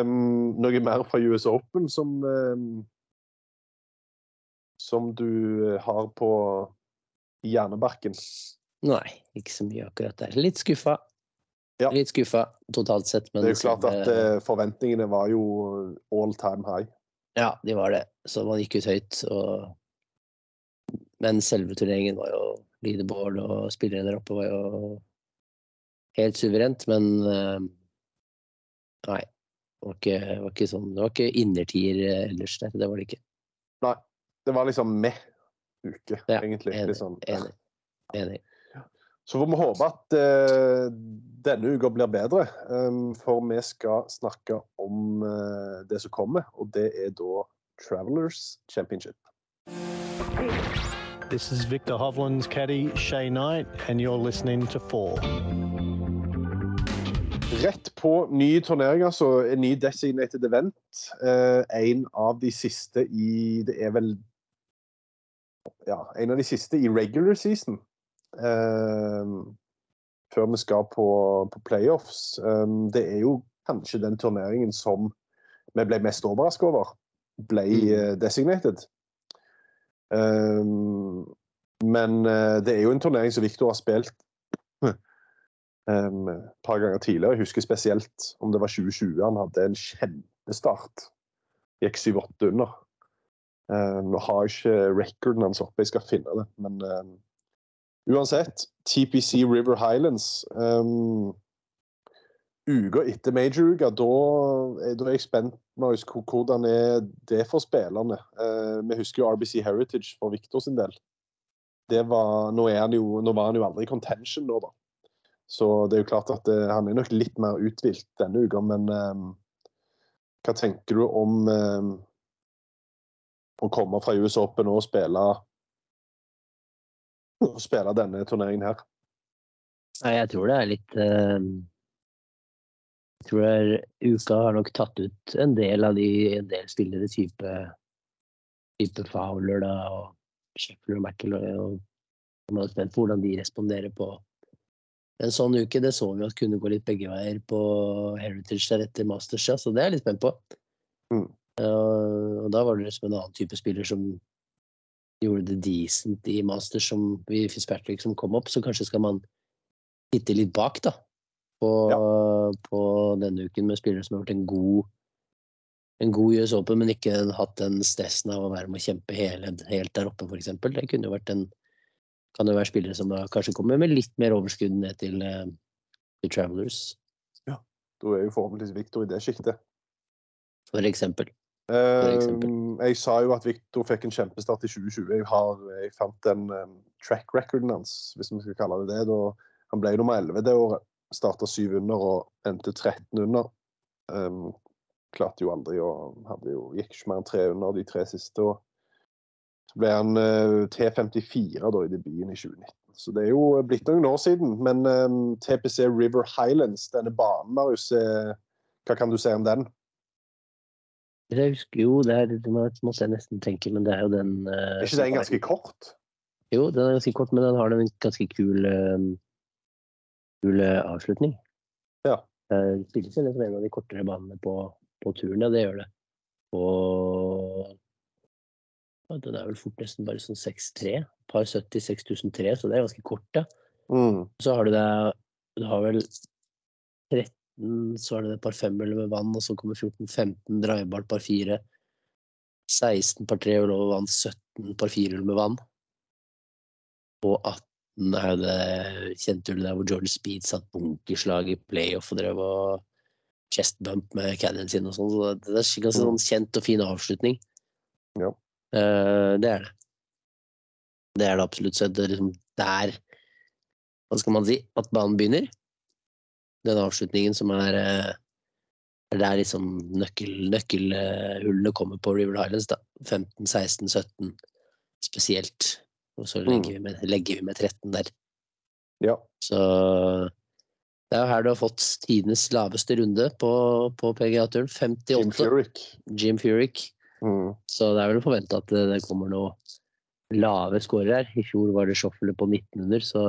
Um, noe mer fra US Open som um, Som du har på hjernebarken? Nei, ikke så mye akkurat der. Litt skuffa. Ja. Litt skuffa totalt sett, men Det er jo klart at selve- eh, forventningene var jo all time high. Ja, de var det. Så man gikk ut høyt. Og... Men selve turneringen var jo leaderboard, og spillere der oppe var jo helt suverent. Men eh, nei. Det var ikke, var ikke sånn Det var ikke innertier eh, ellers der. Det var det ikke. Nei, det var liksom med uke, Ja, egentlig. enig, liksom. Enig. Enig. Så får vi håpe at uh, denne uka blir bedre, um, for vi skal snakke om uh, det som kommer, og det er da Travelers Championship. This is Victor Hovland's caddy, Shay Knight, and you're listening to Four. Rett på ny turnering, altså. En ny designated event. Eh, en av de siste i Det er vel Ja, en av de siste i regular season. Um, før vi skal på, på playoffs. Um, det er jo kanskje den turneringen som vi ble mest overrasket over ble uh, designated. Um, men uh, det er jo en turnering som Victor har spilt um, et par ganger tidligere. Jeg husker spesielt om det var 2020. Han hadde en kjempestart. Gikk 7-8 under. Um, nå har jeg ikke recorden hans oppe, jeg skal finne det. Men um, uansett, TPC River Highlands um, Uka etter majoruka, da, er- da er jeg spent Marius, hvor- hvordan er det for spillerne. Uh, vi husker jo RBC Heritage for Victor sin del. Var, nå, jo, nå var han jo aldri i contention nå, da. Så det er jo klart at det, han er nok litt mer uthvilt denne uka, men um, hva tenker du om eh, å komme fra US Open og spille og spille denne turneringen her? Nei, jeg tror det er litt uh, Jeg tror det er, uka har nok tatt ut en del av de en del spillere, type, type Fowler da, og Sheffield og McIlroy. Og man er spent på hvordan de responderer på en sånn uke. Det så vi at kunne gå litt begge veier på Heritage der etter Masters, ja, så det er jeg litt spent på. Mm. Eh, og da var det liksom en annen type spiller som gjorde det decent i Masters, som vi Fitzpatrick som kom opp, så kanskje skal man titte litt bak, da. På, på denne uken med spillere som har vært en god en god US Open, men ikke hatt den stressen av å være med å kjempe hele, helt der oppe, f.eks. Det kunne jo vært en kan jo være spillere som da kanskje kommer med litt mer overskudd ned til, eh, til Travelers, Da er jo forhåpentligvis Victor i det sjiktet. for eksempel. Eh, jeg sa jo at Victor fikk en kjempestart i 2020. Jeg, har, jeg fant den um, track recorden hans, hvis vi skal kalle det det. Han ble nummer 11 det året. Starta 7 under og endte 13 under. Um, klarte jo aldri å hadde jo, Gikk ikke mer enn 3 under de tre siste. og Så ble han uh, T54 da i debuten i 2019. Så det er jo blitt noen år siden. Men um, TPC River Highlands, denne banen, Marius, eh, hva kan du si om den? Jeg husker jo, det er, det må jeg nesten tenke, men det er jo den uh, Er ikke den ganske kort? Jo, den er ganske kort, men den har en ganske kul, eh, kul eh, avslutning. Ja. Det spilles inn som en av de kortere banene på, på turen, ja, det gjør det. Og ja, den er vel fort nesten bare sånn 6-3. Par 70 6003, så det er ganske kort, ja. Mm. Så har du det Du har vel 13, så er det par fem eller med vann, og så kommer 14-15 drivebart par 4. 16 par 3 hull over vann, 17 par 4 hull med vann. Og 18 er jo det kjente hullet der hvor Jordan Speed satt bunkerslag i playoff og drev og chest bump med caddien sin og sånn. Så det er en ganske sånn kjent og fin avslutning. Ja. Eh, det er det. Det er det absolutt. Så det er liksom der Hva skal man si? At banen begynner. Den avslutningen som er eh, er der liksom nøkkel, nøkkelhullene kommer på River Highlands. da. 15, 16, 17 spesielt. Og så legger, vi med, legger vi med 13 der. Ja. Så det er jo her du har fått tidenes laveste runde på, på PGA-turen. Jim 58. Furyk. Jim Furyk. Mm. Så det er vel å forvente at det, det kommer noe lave skårer her. I fjor var det shuffle på 1900, så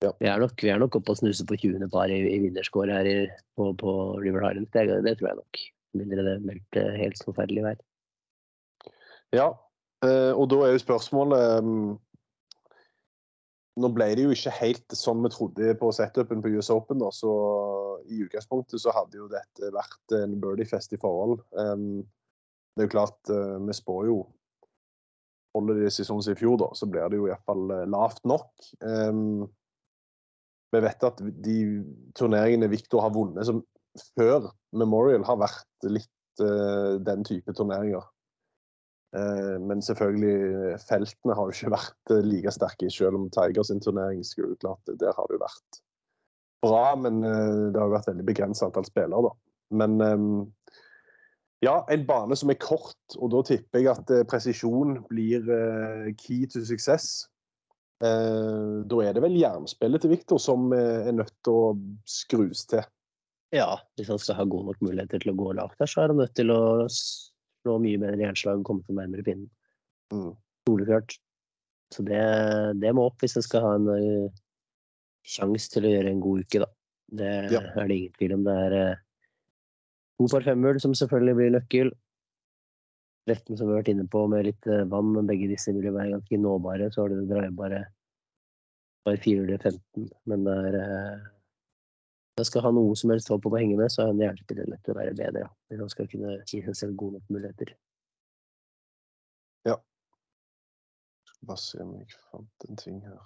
Ja. vi, er nok, vi er nok oppe og snuser på 20. par i, i vinnerscore her i, på, på River Highlands. Det, det tror jeg nok. Mindre det meldte helt forferdelig vær. Ja, eh, og da er jo spørsmålet mm, Nå ble det jo ikke helt som vi trodde på setupen på US Open. Da, så I utgangspunktet så hadde jo dette vært en birdiefest i forhold. Det er jo klart, eh, vi spår jo Holder de seg som i fjor, da, så blir det jo iallfall lavt nok. Vi vet at de turneringene Victor har vunnet som før Memorial, har vært litt uh, den type turneringer. Uh, Men selvfølgelig, feltene har jo ikke vært uh, like sterke, selv om Tiger sin turnering skulle klart Der har det jo vært bra, men det har jo vært veldig begrenset antall spillere, da. Men um, ja, en bane som er kort, og da tipper jeg at presisjon blir key to success. Eh, Da er det vel jernspillet til Viktor som eh, er nødt til å skrus til. Ja, hvis han skal ha gode nok muligheter til å gå lavt der, så er han nødt til å slå mye bedre jernslag og komme til nærmere pinnen. Mm. Soleklart. Så det, det må opp hvis en skal ha en uh, sjanse til å gjøre en god uke, da. Det Ja. er det ingen tvil om. Det er uh, to par femhull som selvfølgelig blir nøkkel. Retten som vi har vært inne på med litt eh, vann, men begge disse vil jo være ganske nåbare. Så har du det bare, bare 415, men det er eh, jeg skal ha noe som helst håp om å henge med, så er en jernspiller nødt til å være bedre. Ja. Hvis han skal kunne gi seg selv gode nok muligheter. Bare se om jeg fant en ting her.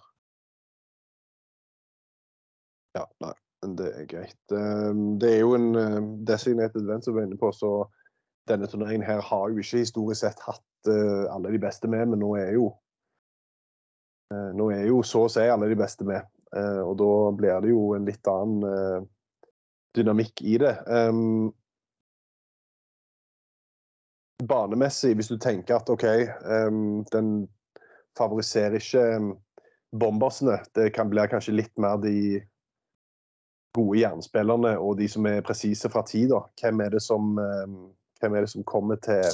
Ja, nei, det er greit. Ehm, Det er jo en eh, designated event som vi er inne på, så denne turneringen her har jo ikke historisk sett hatt uh, alle de beste med, men nå er jo uh, Nå er jo så å si alle de beste med, Uh, og da blir det jo en litt annen dynamikk i det. Um, banemessig, hvis du tenker at OK, um, den favoriserer ikke ehm, bombersene. Det kan bli kanskje litt mer de gode jernspillerne og de som er presise fra tid. Hvem er det som, ehm, hvem er det som kommer til,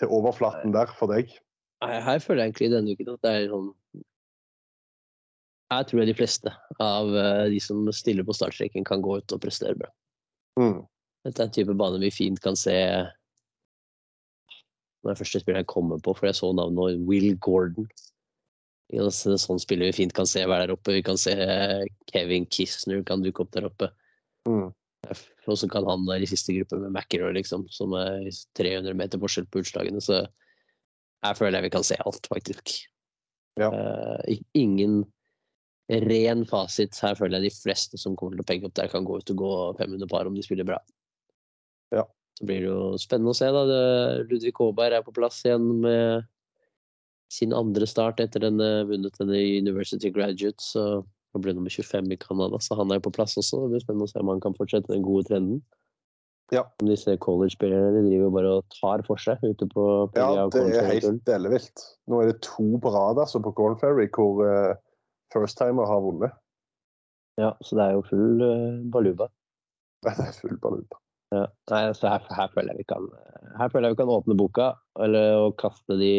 til overflaten der for deg? Her føler jeg egentlig denne uken at det er sånn Her tror jeg de fleste av eh, de som stiller på startstreken, kan gå ut og prestere bra. Mm. Dette er en type bane vi fint kan se Når det første spiller jeg kommer på, for jeg så navnet Will Gordon. Sånn spiller vi fint kan se være der oppe. Vi kan se Kevin Kisner kan dukke opp der oppe. Mm. Og så kan han være i siste gruppe med McInroy, liksom, som er 300 meter forskjell på utslagene. Så her føler jeg vi kan se alt, faktisk. Ja. Uh, ingen ren fasit. Her føler jeg de fleste som kommer til å penge opp der, kan gå ut og gå 500 par om de spiller bra. Ja. Så blir det jo spennende å se, da. Ludvig Aaberg er på plass igjen med sin andre start etter denne vunnet denne University Graduate. Så han ble nummer 25 i Canada, så han er på plass også. Det blir spennende å se om han kan fortsette den gode trenden. Ja. Disse college-spillerne de driver jo bare og tar for seg ute på, på Ja, det er helt ellevilt. Nå er det to på rad altså, på Corn Ferry hvor uh, first-timer har vunnet. Ja, så det er jo full uh, baluba. Det er full baluba. Ja. Nei, så her, her føler jeg vi kan Her føler jeg vi kan åpne boka, eller og kaste de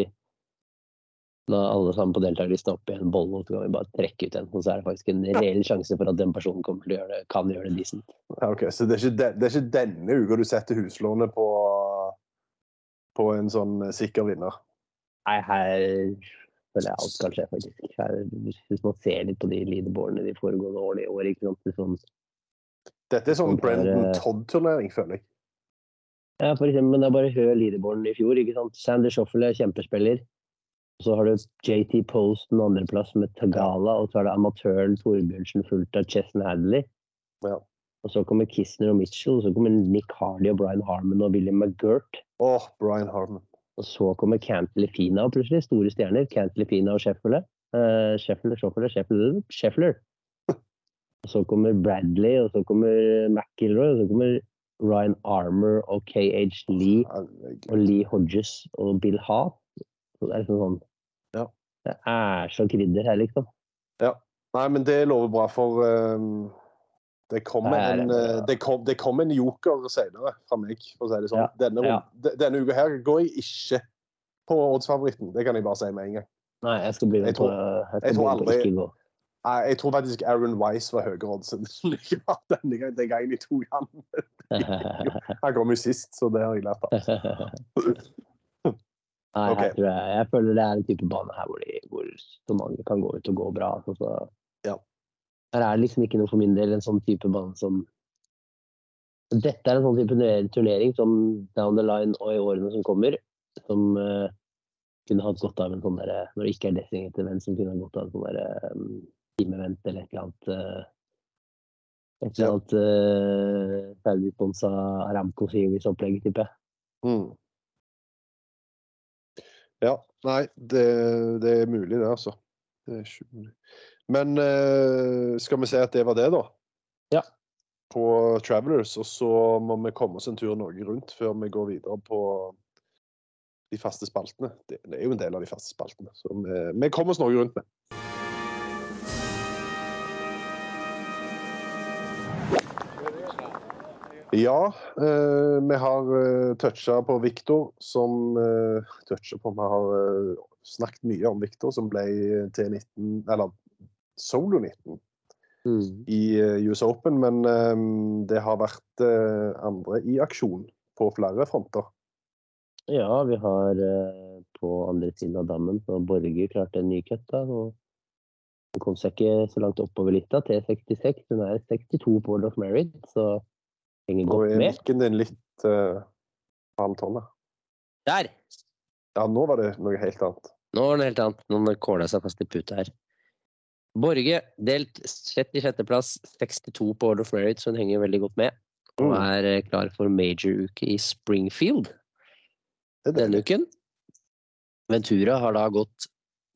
da alle sammen på deltakerlisten opp i en bolle, så kan vi bare trekke ut en. Og så er det faktisk en reell sjanse for at den personen kommer til å gjøre det, kan gjøre det decent. Ok, Så det er, ikke de, det er ikke denne uka du setter huslånet på, på en sånn eh, sikker vinner? Nei, her føler jeg alt skal skje, faktisk. Her, hvis man ser litt på de leaderboardene de foregående årene i år, ikke sant. Det Sånn, Dette er sånn Brendan Todd-turnering, føler jeg. Ja, for eksempel, men det er bare hør leaderboarden i fjor, ikke sant. Sander Schoffel er kjempespiller. Så har du JT Post den andreplass med Tagala, og så er det amatøren Torbjørnsen fulgt av Chesson Hadley. Ja. Og så kommer Kistner og Mitchell, og så kommer Nick Hardy og Brian Harmon og William McGirt. Åh, Brian Harmon. Og så kommer Cantley Fina og plutselig, store stjerner. Cantley Fina og Scheffler. Uh, Scheffler, Scheffler, Scheffler, Scheffler. Og så kommer Bradley, og så kommer McIlroy, og så kommer Ryan Armour og KH Lee og Lee Hodges og Bill Haat. Så det er liksom sånn Ja. Det er så krydder her, liksom. Ja. Nei, men det lover bra, for um, det kommer er- en, eh, det kom, det kom en joker senere fra meg, for å si det sånn. Ja, Denne, ja. denne uka her går jeg ikke på oddsfavoritten. Det kan jeg bare si med en gang. Nei, jeg skal bli med Jeg tror- på Jeg jeg tror på aldri- ikke gå. Nei, jeg tror faktisk Aaron Wise var høyere odds enn denne gangen, den gangen jeg tok han. Han kom jo sist, så det har jeg lært av. Nei, okay. tror jeg, jeg føler det er en type bane her hvor, de, hvor så mange kan gå ut og gå bra. Så, så. Ja. Her er det liksom ikke noe for min del en sånn type bane som Dette er en sånn type turnering som down the line og i årene som kommer, som uh, kunne hatt godt av en sånn derre Når det ikke er designated event, som kunne ha godt av en sånn derre um, team-event eller et eller annet Uh, Et eller Ja. annet uh, Saudi-sponsa Aramco Series-opplegg, tipper jeg. Mm. Ja, nei, det, det er mulig, det, altså. Det er ikke mulig. Men eh, skal vi si at det var det, da? Ja. På Travelers. Og så må vi komme oss en tur Norge rundt før vi går videre på de faste spaltene. Det, det er jo en del av de faste spaltene. Så vi, vi kommer oss Norge rundt med. Ja, eh, vi har uh, toucha på Viktor, som uh, toucha på Vi har eh, snakket mye om Viktor, som ble T19, eller Solo 19 i eh, US Open. Men eh, det har vært eh, andre i aksjon på flere fronter. Ja, vi har eh, på andre siden av dammen så Borger Borge klart en ny cut. da, og Hun kom seg ikke så langt oppover litt da, til 66. Hun er 62 på World of Merit, så henger Nå er med. mikken din litt uh, halv tonne. Der! Ja, nå var det noe helt annet. Nå var det noe helt annet. Noen kåla seg fast i puta her. Borge delt 36.-plass, 62 på World of Merit, så hun henger veldig godt med. Og Mm. er eh, klar for major-uke i Springfield. Det denne uken. Ventura har da gått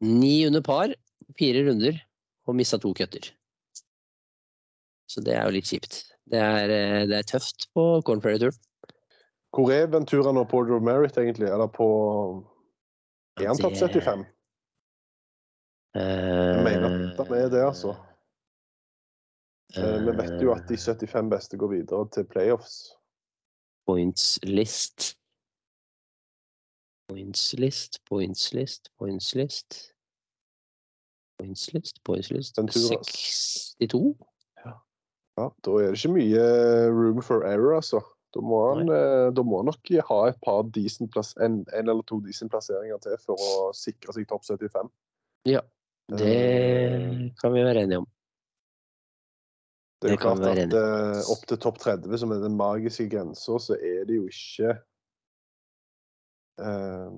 ni under par, fire runder, og mista to cutter. Så det er jo litt kjipt. Det er, eh, det er tøft på Corn Ferry-turen. Hvor er Ventura nå på Order of Merit, egentlig? Eller på Er han topp 75? Jeg mener at han er det, altså. Eh, Vi vet jo at de 75 beste går videre til playoffs. Points list. Points list, points list, points list. Points list, points list. 62? Ja, da er det ikke mye room for error, altså. Da må han, eh, da må han nok ha et par decent plass, en, en eller to decent plasseringer til for å sikre seg topp 75. Ja. Det Eh, kan vi være enige om. Det er jo klart at uh, opp til topp 30, som er den magiske grensa, så er det jo ikke eh,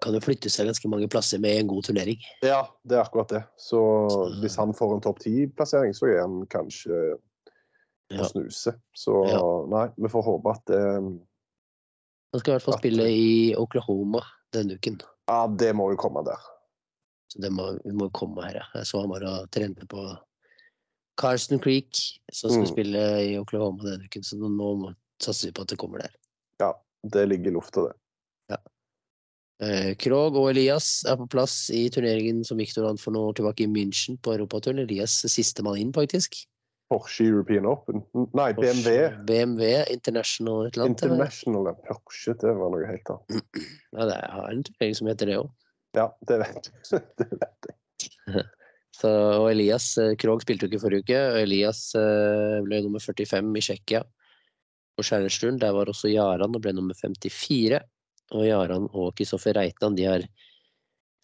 kan jo flytte seg ganske mange plasser med en god turnering. Ja, det er akkurat det. Så hvis han får en topp ti-plassering, så er han kanskje å Ja. snuse. Så Ja. nei, vi får håpe at det Han skal i hvert fall At- spille i Oklahoma denne uken. Ja, det må jo komme der. Så det må, vi må komme her, ja. Jeg så han var og trente på Carson Creek, som skal Mm. spille i Oklahoma denne uken. Så nå satser vi på at det kommer der. Ja, det ligger i lufta, det. Eh, Krog og Elias er på plass i turneringen som Victor vant for noen år tilbake i München på europaturn. Elias siste sistemann inn, faktisk. Porsche European Open. Nei, BMW. BMW International et eller annet. International. Porsche, det var noe helt annet. Ja, det er en turnering som heter det òg. Ja, det vet. Det vet jeg. Så, og Elias eh, Krog spilte jo ikke forrige uke. og Elias eh, ble nummer 45 i Tsjekkia på Skjærnersturen. Der var også Jaran og ble nummer 54. Og Jaran og Kristoffer Reitan de har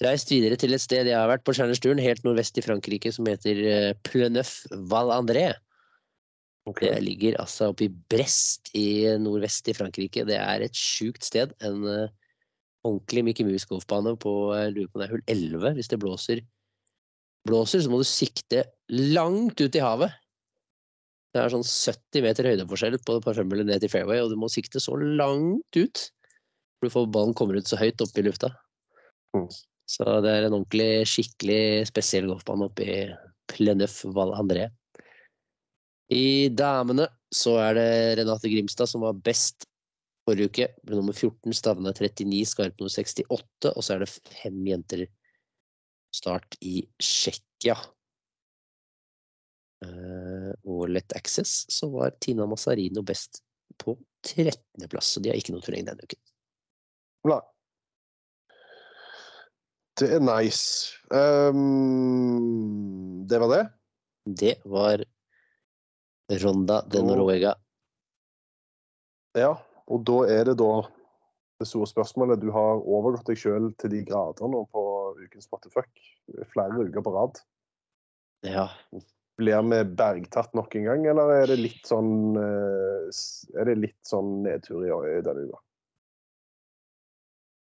reist videre til et sted jeg har vært på Skjærnersturen, helt nordvest i Frankrike, som heter eh, Pleneuf Val André. Okay. Det ligger altså oppe i Brest i nordvest i Frankrike. Det er et sjukt sted. En uh, ordentlig Mickey Mouse-golfbane på uh, lurer på om det er hull 11. Hvis det blåser, blåser, så må du sikte langt ut i havet. Det er sånn 70 meter høydeforskjell på et par ned til fairway, og du må sikte så langt ut. For ballen kommer ut så høyt oppe i lufta. Mm. Så det er en ordentlig, skikkelig spesiell golfbane oppe i Plenøff Val André. I damene så er det Renate Grimstad som var best forrige uke. Ble nummer 14, Stavna 39, Skarp nummer 68. Og så er det fem jenter start i Tsjekkia. Eh, og Let Access så var Tina Mazzarino best på 13.-plass, så de har ikke noe turnering denne uken. Nei. Det er nice. Um, det var det. Det var Ronda de Noruega. Ja, og da er det da det store spørsmålet. Du har overgått deg sjøl til de grader nå på ukens Spotify. Flere uker på rad. Ja, Blir vi bergtatt nok en gang, eller er det litt sånn eh, Er det litt sånn nedtur i, i denne uka?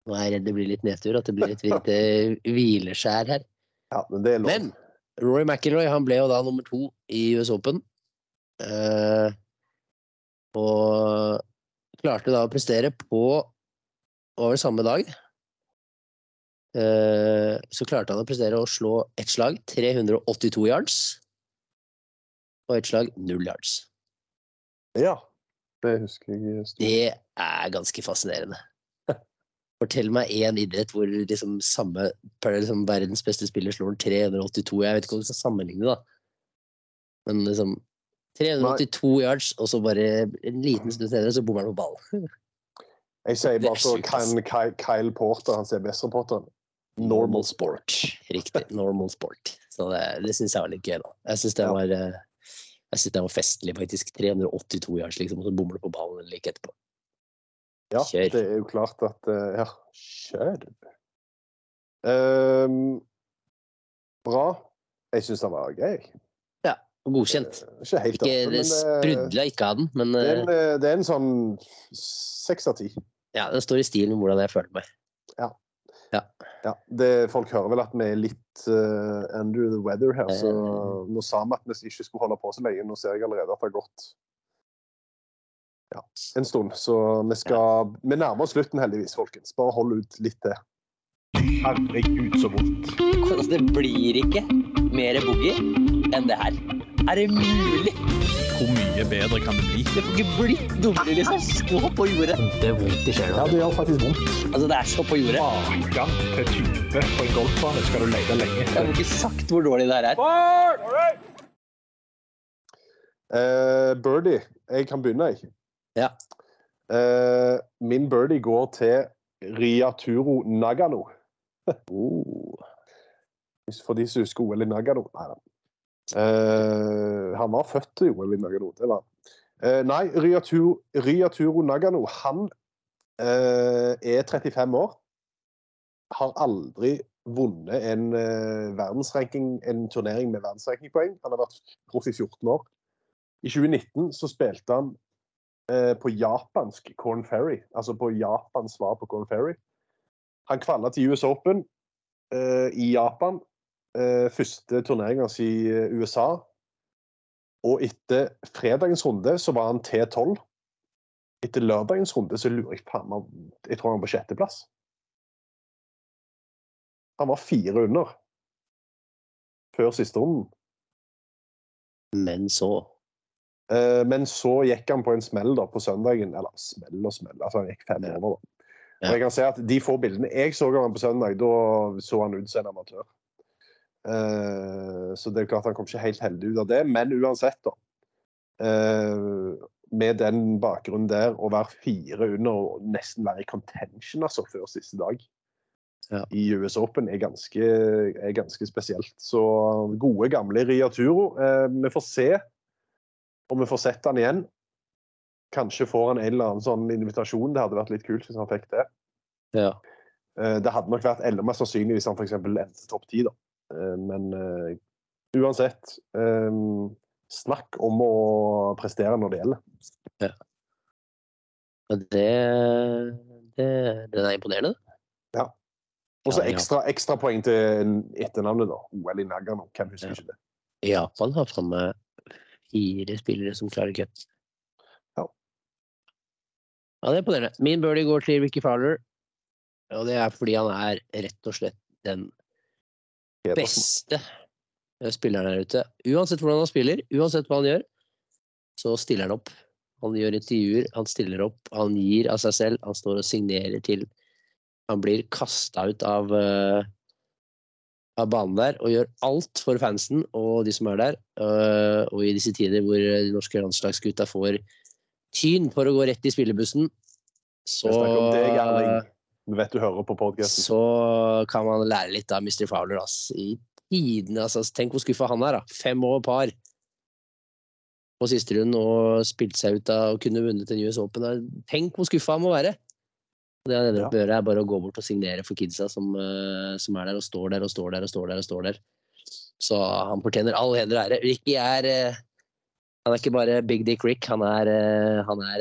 Nå er jeg redd det blir litt nedtur, at det blir et lite hvileskjær her. Ja, men. Men Rory McIlroy han ble jo da nummer to i US Open. Uh, og klarte da å prestere på over samme dag. Eh, så klarte han å prestere å slå ett slag 382 yards. Og ett slag null yards. Ja, det husker jeg. Stort. Det er ganske fascinerende. Fortell meg én idrett hvor liksom samme liksom verdens beste spiller slår 382. Jeg vet ikke om du skal sammenligne, da. Men liksom 382 yards, og så bare en liten stund senere så bommer han på ballen. Jeg sier er bare så kan Kyle, Porter, han CBS-reporteren. Normal sport. Riktig. Normal sport. Så det, det syns jeg var litt gøy, da. Jeg syns det Ja. eh, det var festlig, faktisk. 382 yards, liksom, og så bommer du på ballen like etterpå. Ja, Kjør. det er jo klart at eh, Ja, kjør. Um, bra. Jeg syns den var gøy. Og godkjent. Eh, Ikke helt Ikke, oppe, det sprudla ikke av den, men det, er eh, en, eh, det er en sånn seks av ti. ja, den står i stil med hvordan jeg føler meg. Ja, det, folk hører vel at vi er litt uh, under the weather her, så Eh. nå sa vi at vi ikke skulle holde på så lenge. Nå ser jeg allerede at det har gått ja, en stund. Så vi skal Vi nærmer oss slutten, heldigvis, folkens. Bare hold ut litt til. Herregud, så vondt. Altså, det blir ikke mer boogie enn det her. Er det mulig? Hvor mye bedre kan det bli? Det får ikke blitt dummere, liksom. Så på jordet. Det er vondt i sjela. det gjør faktisk vondt. Altså, det er så på jordet. Maken til type på en golfbane skal du lete lenge Jeg har ikke sagt hvor dårlig det her er. Uh, birdie. Jeg kan begynne, jeg. Ja. Uh, min birdie går til Riaturo Nagano. Oh. For de som husker OL i Nagano. Nei da. Uh, han var født til OL i Nagano. Det var. Eh, nei, Riaturo, Riaturo Nagano, han uh, er 35 år. Har aldri vunnet en en turnering med verdensrankingpoeng. Han har vært proff i 14 år. I 2019 så spilte han på japansk Corn Ferry, altså på Japans svar på Corn Ferry. Han kvalla til US Open eh, i Japan. Eh, første turnering si i eh, USA. Og etter fredagens runde så var han T12. Etter lørdagens runde så lurer jeg faen meg Jeg tror han var på sjetteplass. Han var fire under før siste runden. Men så Eh, men så gikk han på en smell da på søndagen. Eller smell og smell, altså han gikk fem over. da. Og jeg kan si at De få bildene jeg så av han på søndag, da så han ut som en amatør. Eh, så det er klart han kom ikke helt heldig ut av det, men uansett, da. eh, med den bakgrunnen der, å være fire under og nesten være i contention altså, før siste dag Ja. i US Open, er ganske, er ganske spesielt. Så gode, gamle Ria Turo. Eh, vi får se om vi får sett han igjen. Kanskje får han en eller annen sånn invitasjon. Det hadde vært litt kult hvis han fikk det. Ja. Eh, Det hadde nok vært enda mer sannsynlig hvis han f.eks. endte topp ti, da. Eh, Men uh, uansett um, Snakk om å prestere når det gjelder. Og det, det Den er imponerende. Og så Ja, ja. ekstra, ekstra poeng til etternavnet, da. OL i Nagano. Hvem husker Ja. ikke det? Japan har meg fire spillere som klarer cut. Ja. Ja, det er imponerende. Min birdie går til Ricky Fowler. Og det er fordi han er rett og slett den beste eh, spilleren her ute. Uansett hvordan han spiller, uansett hva han gjør, så stiller han opp. Han gjør intervjuer, han stiller opp, han gir av seg selv, han står og signerer til. Han blir kasta ut av, eh, av banen der og gjør alt for fansen og de som er der. Eh, og i disse tider hvor de norske landslagsgutta får tyn for å gå rett i spillebussen, så deg, Vi vet du hører på podkasten. så kan man lære litt av Mr. Fowler. Ass. I tidene, ass. Tenk hvor skuffa han er. da. Fem år par på siste runde og spilte seg ut av og kunne vunnet en US Open. Tenk hvor skuffa han må være! Det han ender opp med å gjøre, er bare å gå bort og signere for kidsa som, eh, som er der, og står der og står der og står der. og står der. Så han fortjener all heder og ære. Ricky er eh, Han er ikke bare Big Dick Rick, han er, eh, han er,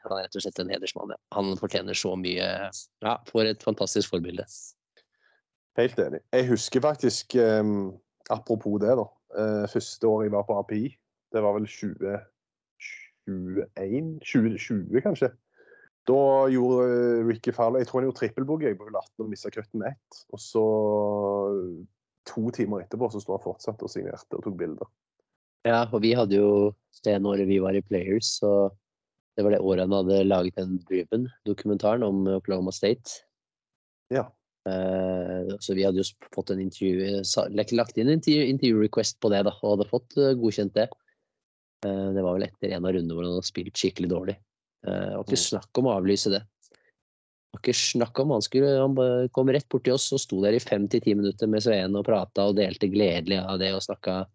han er rett og slett en hedersmann. Ja. Han fortjener så mye Ja, for et fantastisk forbilde. Helt enig. Jeg husker faktisk, apropos det, da. Første året jeg var på API, det var vel 2021? 2020, kanskje. Da gjorde eh, Ricky Fowler Jeg tror han gjorde trippelboogie på hull 18 og mista cutten med ett. Og så, to timer etterpå, så sto han fortsatt og signerte og tok bilder. Ja, og vi hadde jo det når vi var i Players, så det var det året han hadde laget den Driven-dokumentaren om Oklahoma State. Ja. Uh, så vi hadde jo fått en intervju, lagt inn en intervju, intervju request på det, da, og hadde fått eh, godkjent det. Uh, det var vel etter en av rundene hvor han hadde spilt skikkelig dårlig. Eh, det var ikke Mm. snakk om å avlyse det. Det var ikke snakk om han skulle Han kom rett borti oss og sto der i fem til ti minutter med Sveen og prata og delte gledelig av det og snakka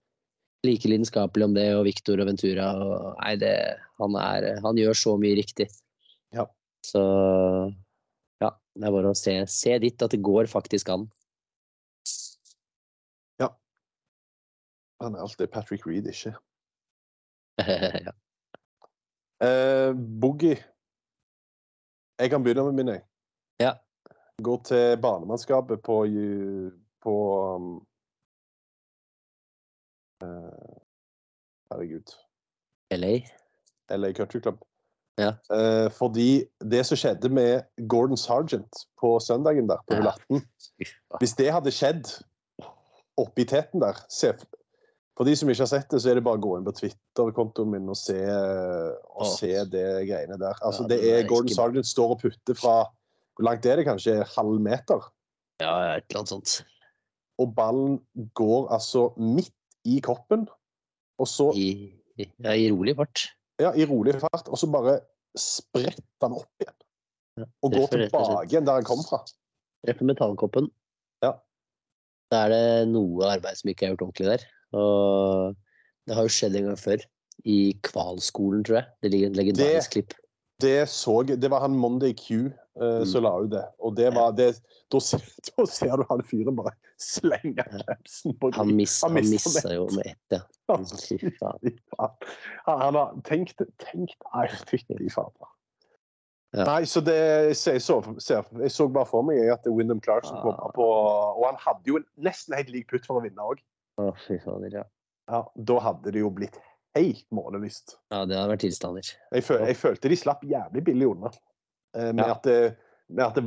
like lidenskapelig om det og Victor og Ventura og Nei, det Han er Han gjør så mye riktig. Ja. Så ja, det er bare å se, se dit at det går faktisk an. Han er alltid Patrick Reed, ikke. ja. Eh, Boogie. Jeg kan begynne med min, jeg. Ja. Går til barnemannskapet på, på um, uh, Herregud. LA. LA Country Club. Ja. Uh, fordi det som skjedde med Gordon Sargent på søndagen der, på hull Ja. 18 Hvis det hadde skjedd oppi teten der se, For de som ikke har sett det, så er det bare å gå inn på Twitter-kontoen min og se, og oh. se det greiene der. Altså, Ja, det er er Gordon ikke- Sargent står og putter fra Hvor langt er det? Kanskje halv meter? Ja, et eller annet sånt. Og ballen går altså midt i koppen, Og så I, i- ja, i rolig fart. ja, i rolig fart, og så bare spretter han opp igjen. Ja, Og går tilbake igjen der han kom fra. Treffer metallkoppen. Ja. Da er det noe arbeid som ikke er gjort ordentlig der. Og det har jo skjedd en gang før. I Kvalskolen, tror jeg. Det ligger et legendarisk klipp. Det så jeg, det var han Monday Q uh, Mm. som la ut det. Og det var det Da, ser- da ser du han fyren bare slenge capsen på Han, mis, Han han jo med ett, ja. Han, har tenkt tenkt Nei, fytti faen. Ja. Nei, så det jeg så, jeg så bare for meg at Wyndham Clarkson kom Ah. på Og han hadde jo nesten helt lik putt for å vinne òg. Å, fy fader, ja. Ja, da hadde det jo blitt helt målelyst. ja. Det hadde vært tilstander. Jeg, føl, jeg følte de slapp jævlig billig unna. Eh, med, Ja. at det, med at det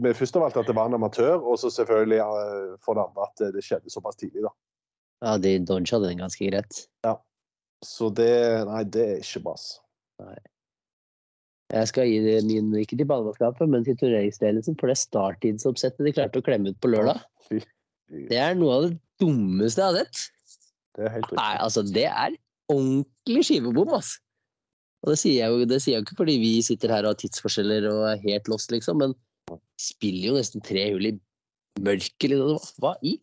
med først av alt at det var en amatør, og så selvfølgelig eh, for det andre at det, skjedde såpass tidlig. da. Ja, de dodga den ganske greit. Ja. Så det Nei, det er ikke bra. ass. Jeg skal gi det min, ikke til ballmannskapet, men til turneringsledelsen for det starttidsoppsettet de klarte å klemme ut på lørdag. Det er noe av det dummeste jeg har sett. Det er helt riktig. Nei, altså, det er ordentlig skivebom, altså. Og det sier jo det sier jeg jo ikke fordi vi sitter her og har tidsforskjeller og er helt lost, liksom, men spiller jo nesten tre hull i mørket, liksom. Hva i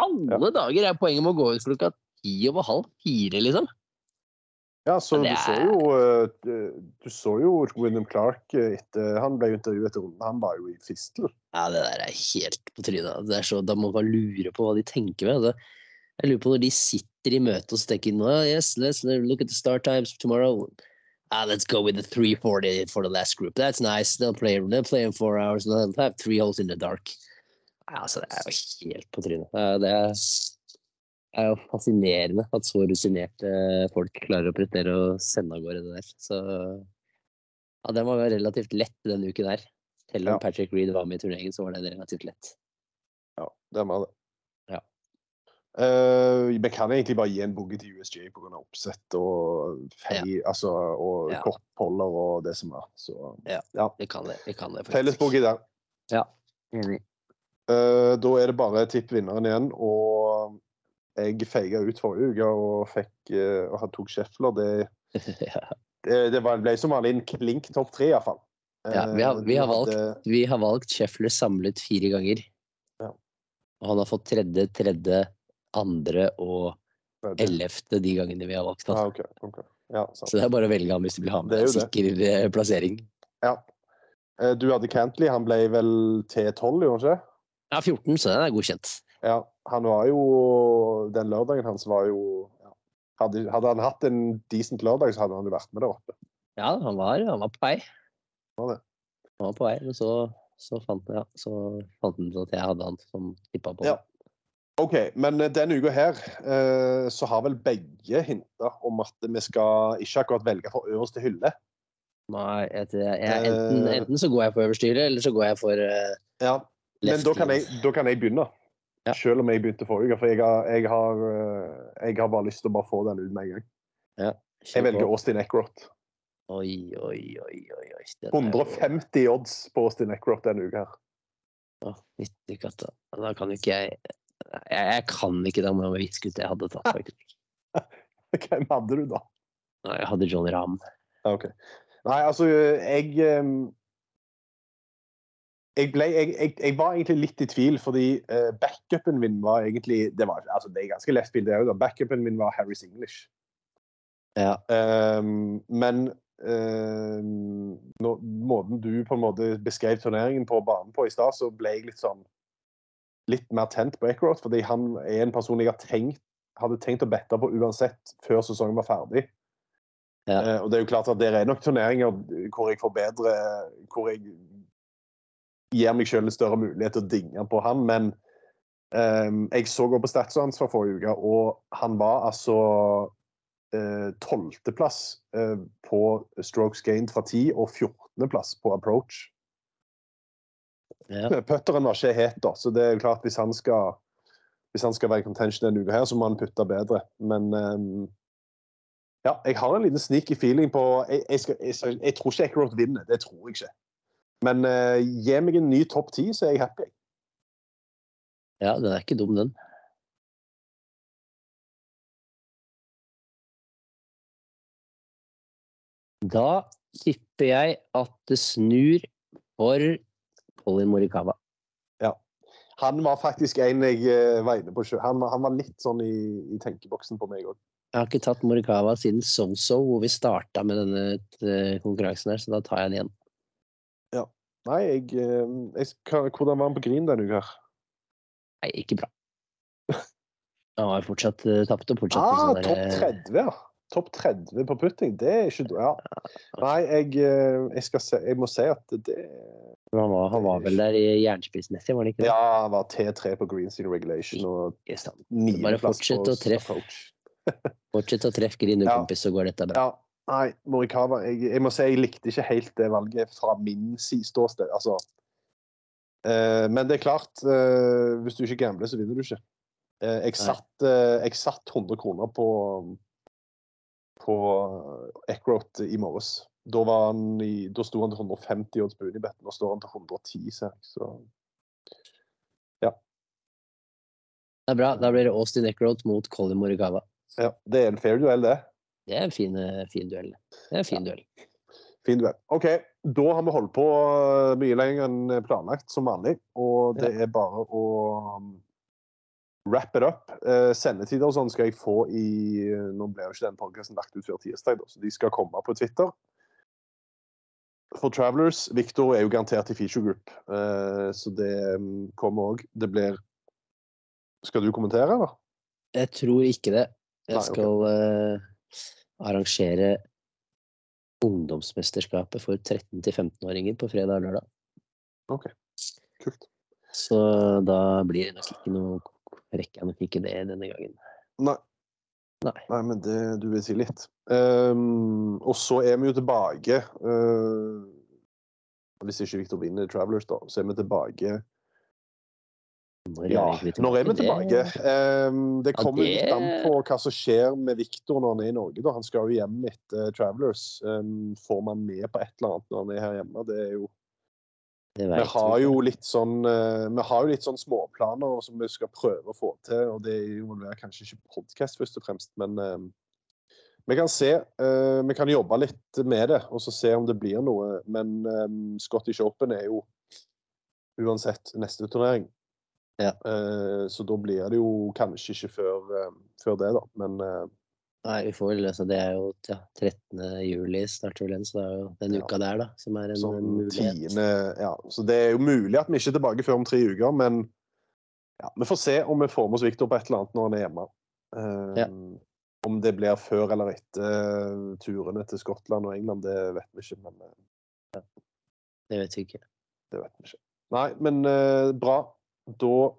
alle dager er poenget med å gå ut klokka ti over halv fire, liksom? Ja, så det du så jo eh, Du så jo Wyndham Clark eh, etter Han ble jo intervjuet etter runden. Han var jo i fistel. Ja, det der er helt på trynet. Det er så, da må man bare lure på hva de tenker med. Altså, jeg lurer på når de sitter i møte og så tenker oh, yes, let's look at the start times tomorrow. Ah, let's go with the 340 for the last group. That's nice. They'll play, they'll play in four hours they'll have three holes in the dark. Ja, altså, det er jo helt på trynet. Det er, er jo fascinerende at så rutinerte folk klarer å prestere og sende av gårde det der. Så ja, den var relativt lett denne uken her. Selv om Ja. Patrick Reed var med i turneringen, så var den relativt lett. Ja, det var det. Ja. Uh, vi kan egentlig bare gi en boogie til USJ pga. oppsett og fei, altså, og Ja. kortholder og det som er. Så Ja. ja. Vi kan det. Vi kan det. Felles boogie der. Ja. Enig. Uh, da er det bare tipp vinneren igjen. Og jeg feiga ut forrige uke og fikk uh, og tok Scheffler. Det, det, det var, ble som vanlig en klink topp tre, iallfall. Ja, vi har- vi har valgt. Vi har valgt Scheffler samlet fire ganger. Ja. Og han har fått tredje, tredje, andre og ellevte de gangene vi har valgt Ja, okay, ok, ok. Ja. Så det er bare å velge han hvis du vil ha med en sikker det. eh, plassering. Ja. Eh, Du hadde Cantley, han ble vel T12, gjorde han ikke? Ja, 14, så den er godkjent. Ja, han var jo Den lørdagen hans var jo ja. hadde, hadde han hatt en decent lørdag, så hadde han jo vært med der oppe. Ja, han var, han var på vei. Var det. Han var på vei, men så, så fant ja, han ut at jeg hadde han som tippa på. Ja. OK, men eh, denne uka her eh, så har vel begge hinta om at vi skal ikke akkurat velge for øverste hylle. Nei, jeg, jeg, enten, Eh. enten så går jeg for øverste hylle, eller så går jeg for eh, Ja, Men da kan, jeg, da kan jeg begynne. Ja. Selv om jeg begynte forrige uke. For jeg har, jeg, har, eh, jeg har bare lyst til å bare få den ut med en gang. Jeg velger. Austin Eckroth. Oi, oi, oi, oi. oi. Den er jo- 150 odds på Austin Eckroth denne uka. her. Å, fytti katta. Da kan ikke jeg Jeg, jeg kan ikke da med jeg viske ut det jeg hadde tatt, faktisk. Hvem hadde du, da? Nei, jeg hadde John Rahm. Okay. OK. Nei, altså, jeg ehm, jeg, ble, jeg, jeg, jeg var egentlig litt i tvil, fordi uh, backupen min var egentlig Det, var, altså, det er ganske lett spill, det òg. Backupen min var Harris English. Ja. Um, men um, nå, måten du på en måte beskrev turneringen på banen på i stad, så ble jeg litt sånn litt mer tent på Eckroth, fordi han er en person jeg tenkt, hadde tenkt å bette på uansett før sesongen var ferdig. Ja. Uh, og det er jo klart at det er nok turneringer hvor jeg får bedre Hvor jeg gir meg selv en større mulighet til å dinge på han, men um, jeg så òg på statsa hans fra forrige uke, og han var altså tolvteplass eh, på strokes gained fra 10 og 14.-plass på approach. Ja. Putteren var ikke het, da, så det er klart hvis han skal hvis han skal være i contention denne uka, her, så må han putte bedre. Men um, ja, jeg har en liten sneaky feeling på Jeg, jeg, skal, jeg, jeg tror ikke Eckroth vinner, det tror jeg ikke. Men uh, gi meg en ny topp ti, så er jeg happy. ja, den er ikke dum, den. Da tipper jeg at det snur for Colin Morikawa. Ja. Han var faktisk en jeg eh, var inne på sjøl. Han, han var litt sånn i, i tenkeboksen på meg òg. Jeg har ikke tatt Morikawa siden SoSo, -So, hvor vi starta med denne eh, konkurransen her, så da tar jeg den igjen. Nei, jeg, eh, jeg Hvordan var han på green denne uka? Nei, ikke bra. Han var fortsatt uh, tapt og fortsatt Ah, sånn topp eh, 30, ja. Topp 30 på putting, det er ikke Ja. Nei, jeg, eh, jeg, skal se, jeg må si at det Han var, han var vel der i jernspissmessig, var han ikke det? Ja, han var T3 på greens in regulation og niendeplass på approach. Fortsett å treffe green, Ja. kompis, så går dette bra. Ja, nei, Morikawa jeg, jeg må si jeg likte ikke helt det valget fra min ståsted. Altså, eh, men det er klart, eh, hvis du ikke gambler, så vinner du ikke. Eh, jeg, satt, eh, jeg satt 100 kroner på, på Eckroat i morges. Da, var han i, da sto han til 150 odds på Unibet, nå står han til 110, ser jeg. Så Det er bra. Da blir det Austin Eckroat mot Colin Morikawa. ja, det er en fair duell, det. Det er en fin, eh, fin duell. Det er en fin duell. Fin duell. OK, da har vi holdt på eh, mye lenger enn planlagt, som vanlig. Og det er bare å um, wrap it up. Eh, sendetider og sånn skal jeg få i Nå ble jo ikke den podkasten lagt ut før tirsdag, da, så de skal komme på Twitter. For Travelers, Victor er jo garantert i feature group, eh, så det um, kommer òg. Det blir Skal du kommentere, da? Jeg tror ikke det. Jeg Nei, skal eh, arrangere ungdomsmesterskapet for 13-15-åringer på fredag og lørdag. OK. Kult. Så da blir det nok ikke noe Rekker jeg nok ikke det denne gangen. Nei. Nei. Nei, men det, du vil si litt. Um, og så er vi jo tilbake uh, Hvis ikke Victor vinner Travelers, da, så er vi tilbake Ja, når er vi tilbake? Det- Ehm, Ja, kommer litt an på hva som skjer med Victor når han er i Norge. da. Han skal jo hjem etter Travelers. Ehm, får man med på et eller annet når han er her hjemme? Det er jo det vi har jo litt sånn eh, vi har jo litt sånn småplaner som vi skal prøve å få til. og Det involverer kanskje ikke podkast først og fremst, men eh, vi kan se. vi kan jobbe litt med det og så se om det blir noe. Men Scottish Open er jo uansett neste turnering. Ja. Eh, så da blir det jo kanskje ikke før, eh, før det, da. Men eh, Nei, vi får vel altså, Det er jo ja, 13. juli starter vel den, så det er jo den Ja. uka der, da, som er en sånn mulighet. tiende Ja, så det er jo mulig at vi ikke er tilbake før om tre uker, men ja, vi får se om vi får med oss Victor på et eller annet når han er hjemme. Eh, Ja. Om det blir før eller etter turene til Skottland og England, det vet vi ikke. Men eh, Det vet vi ikke. det vet vi ikke. Nei, men uh, bra. Da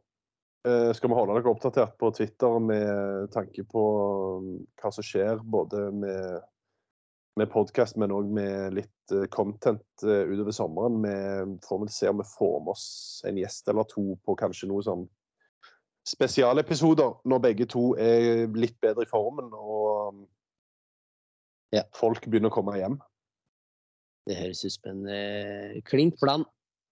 eh, skal vi holde dere oppdatert på Twitter med tanke på um, hva som skjer, både med, med podkast, men òg med litt eh, content eh, utover sommeren. Vi får vel se om vi får med oss en gjest eller to på kanskje noe sånn spesialepisoder når begge to er litt bedre i formen og um, Ja. folk begynner å komme hjem. Det høres ut som en klink plan.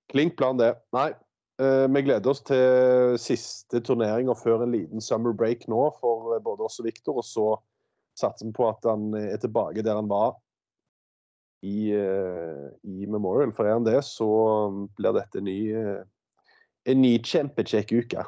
Klink plan, det. Nei. Eh, vi gleder oss til siste turneringer før en liten summer break nå for eh, både oss og Viktor. Og så satser vi på at han er tilbake der han var i, eh, i Memorial. For er han det, så um, blir dette en ny, en ny kjempekjekk uke.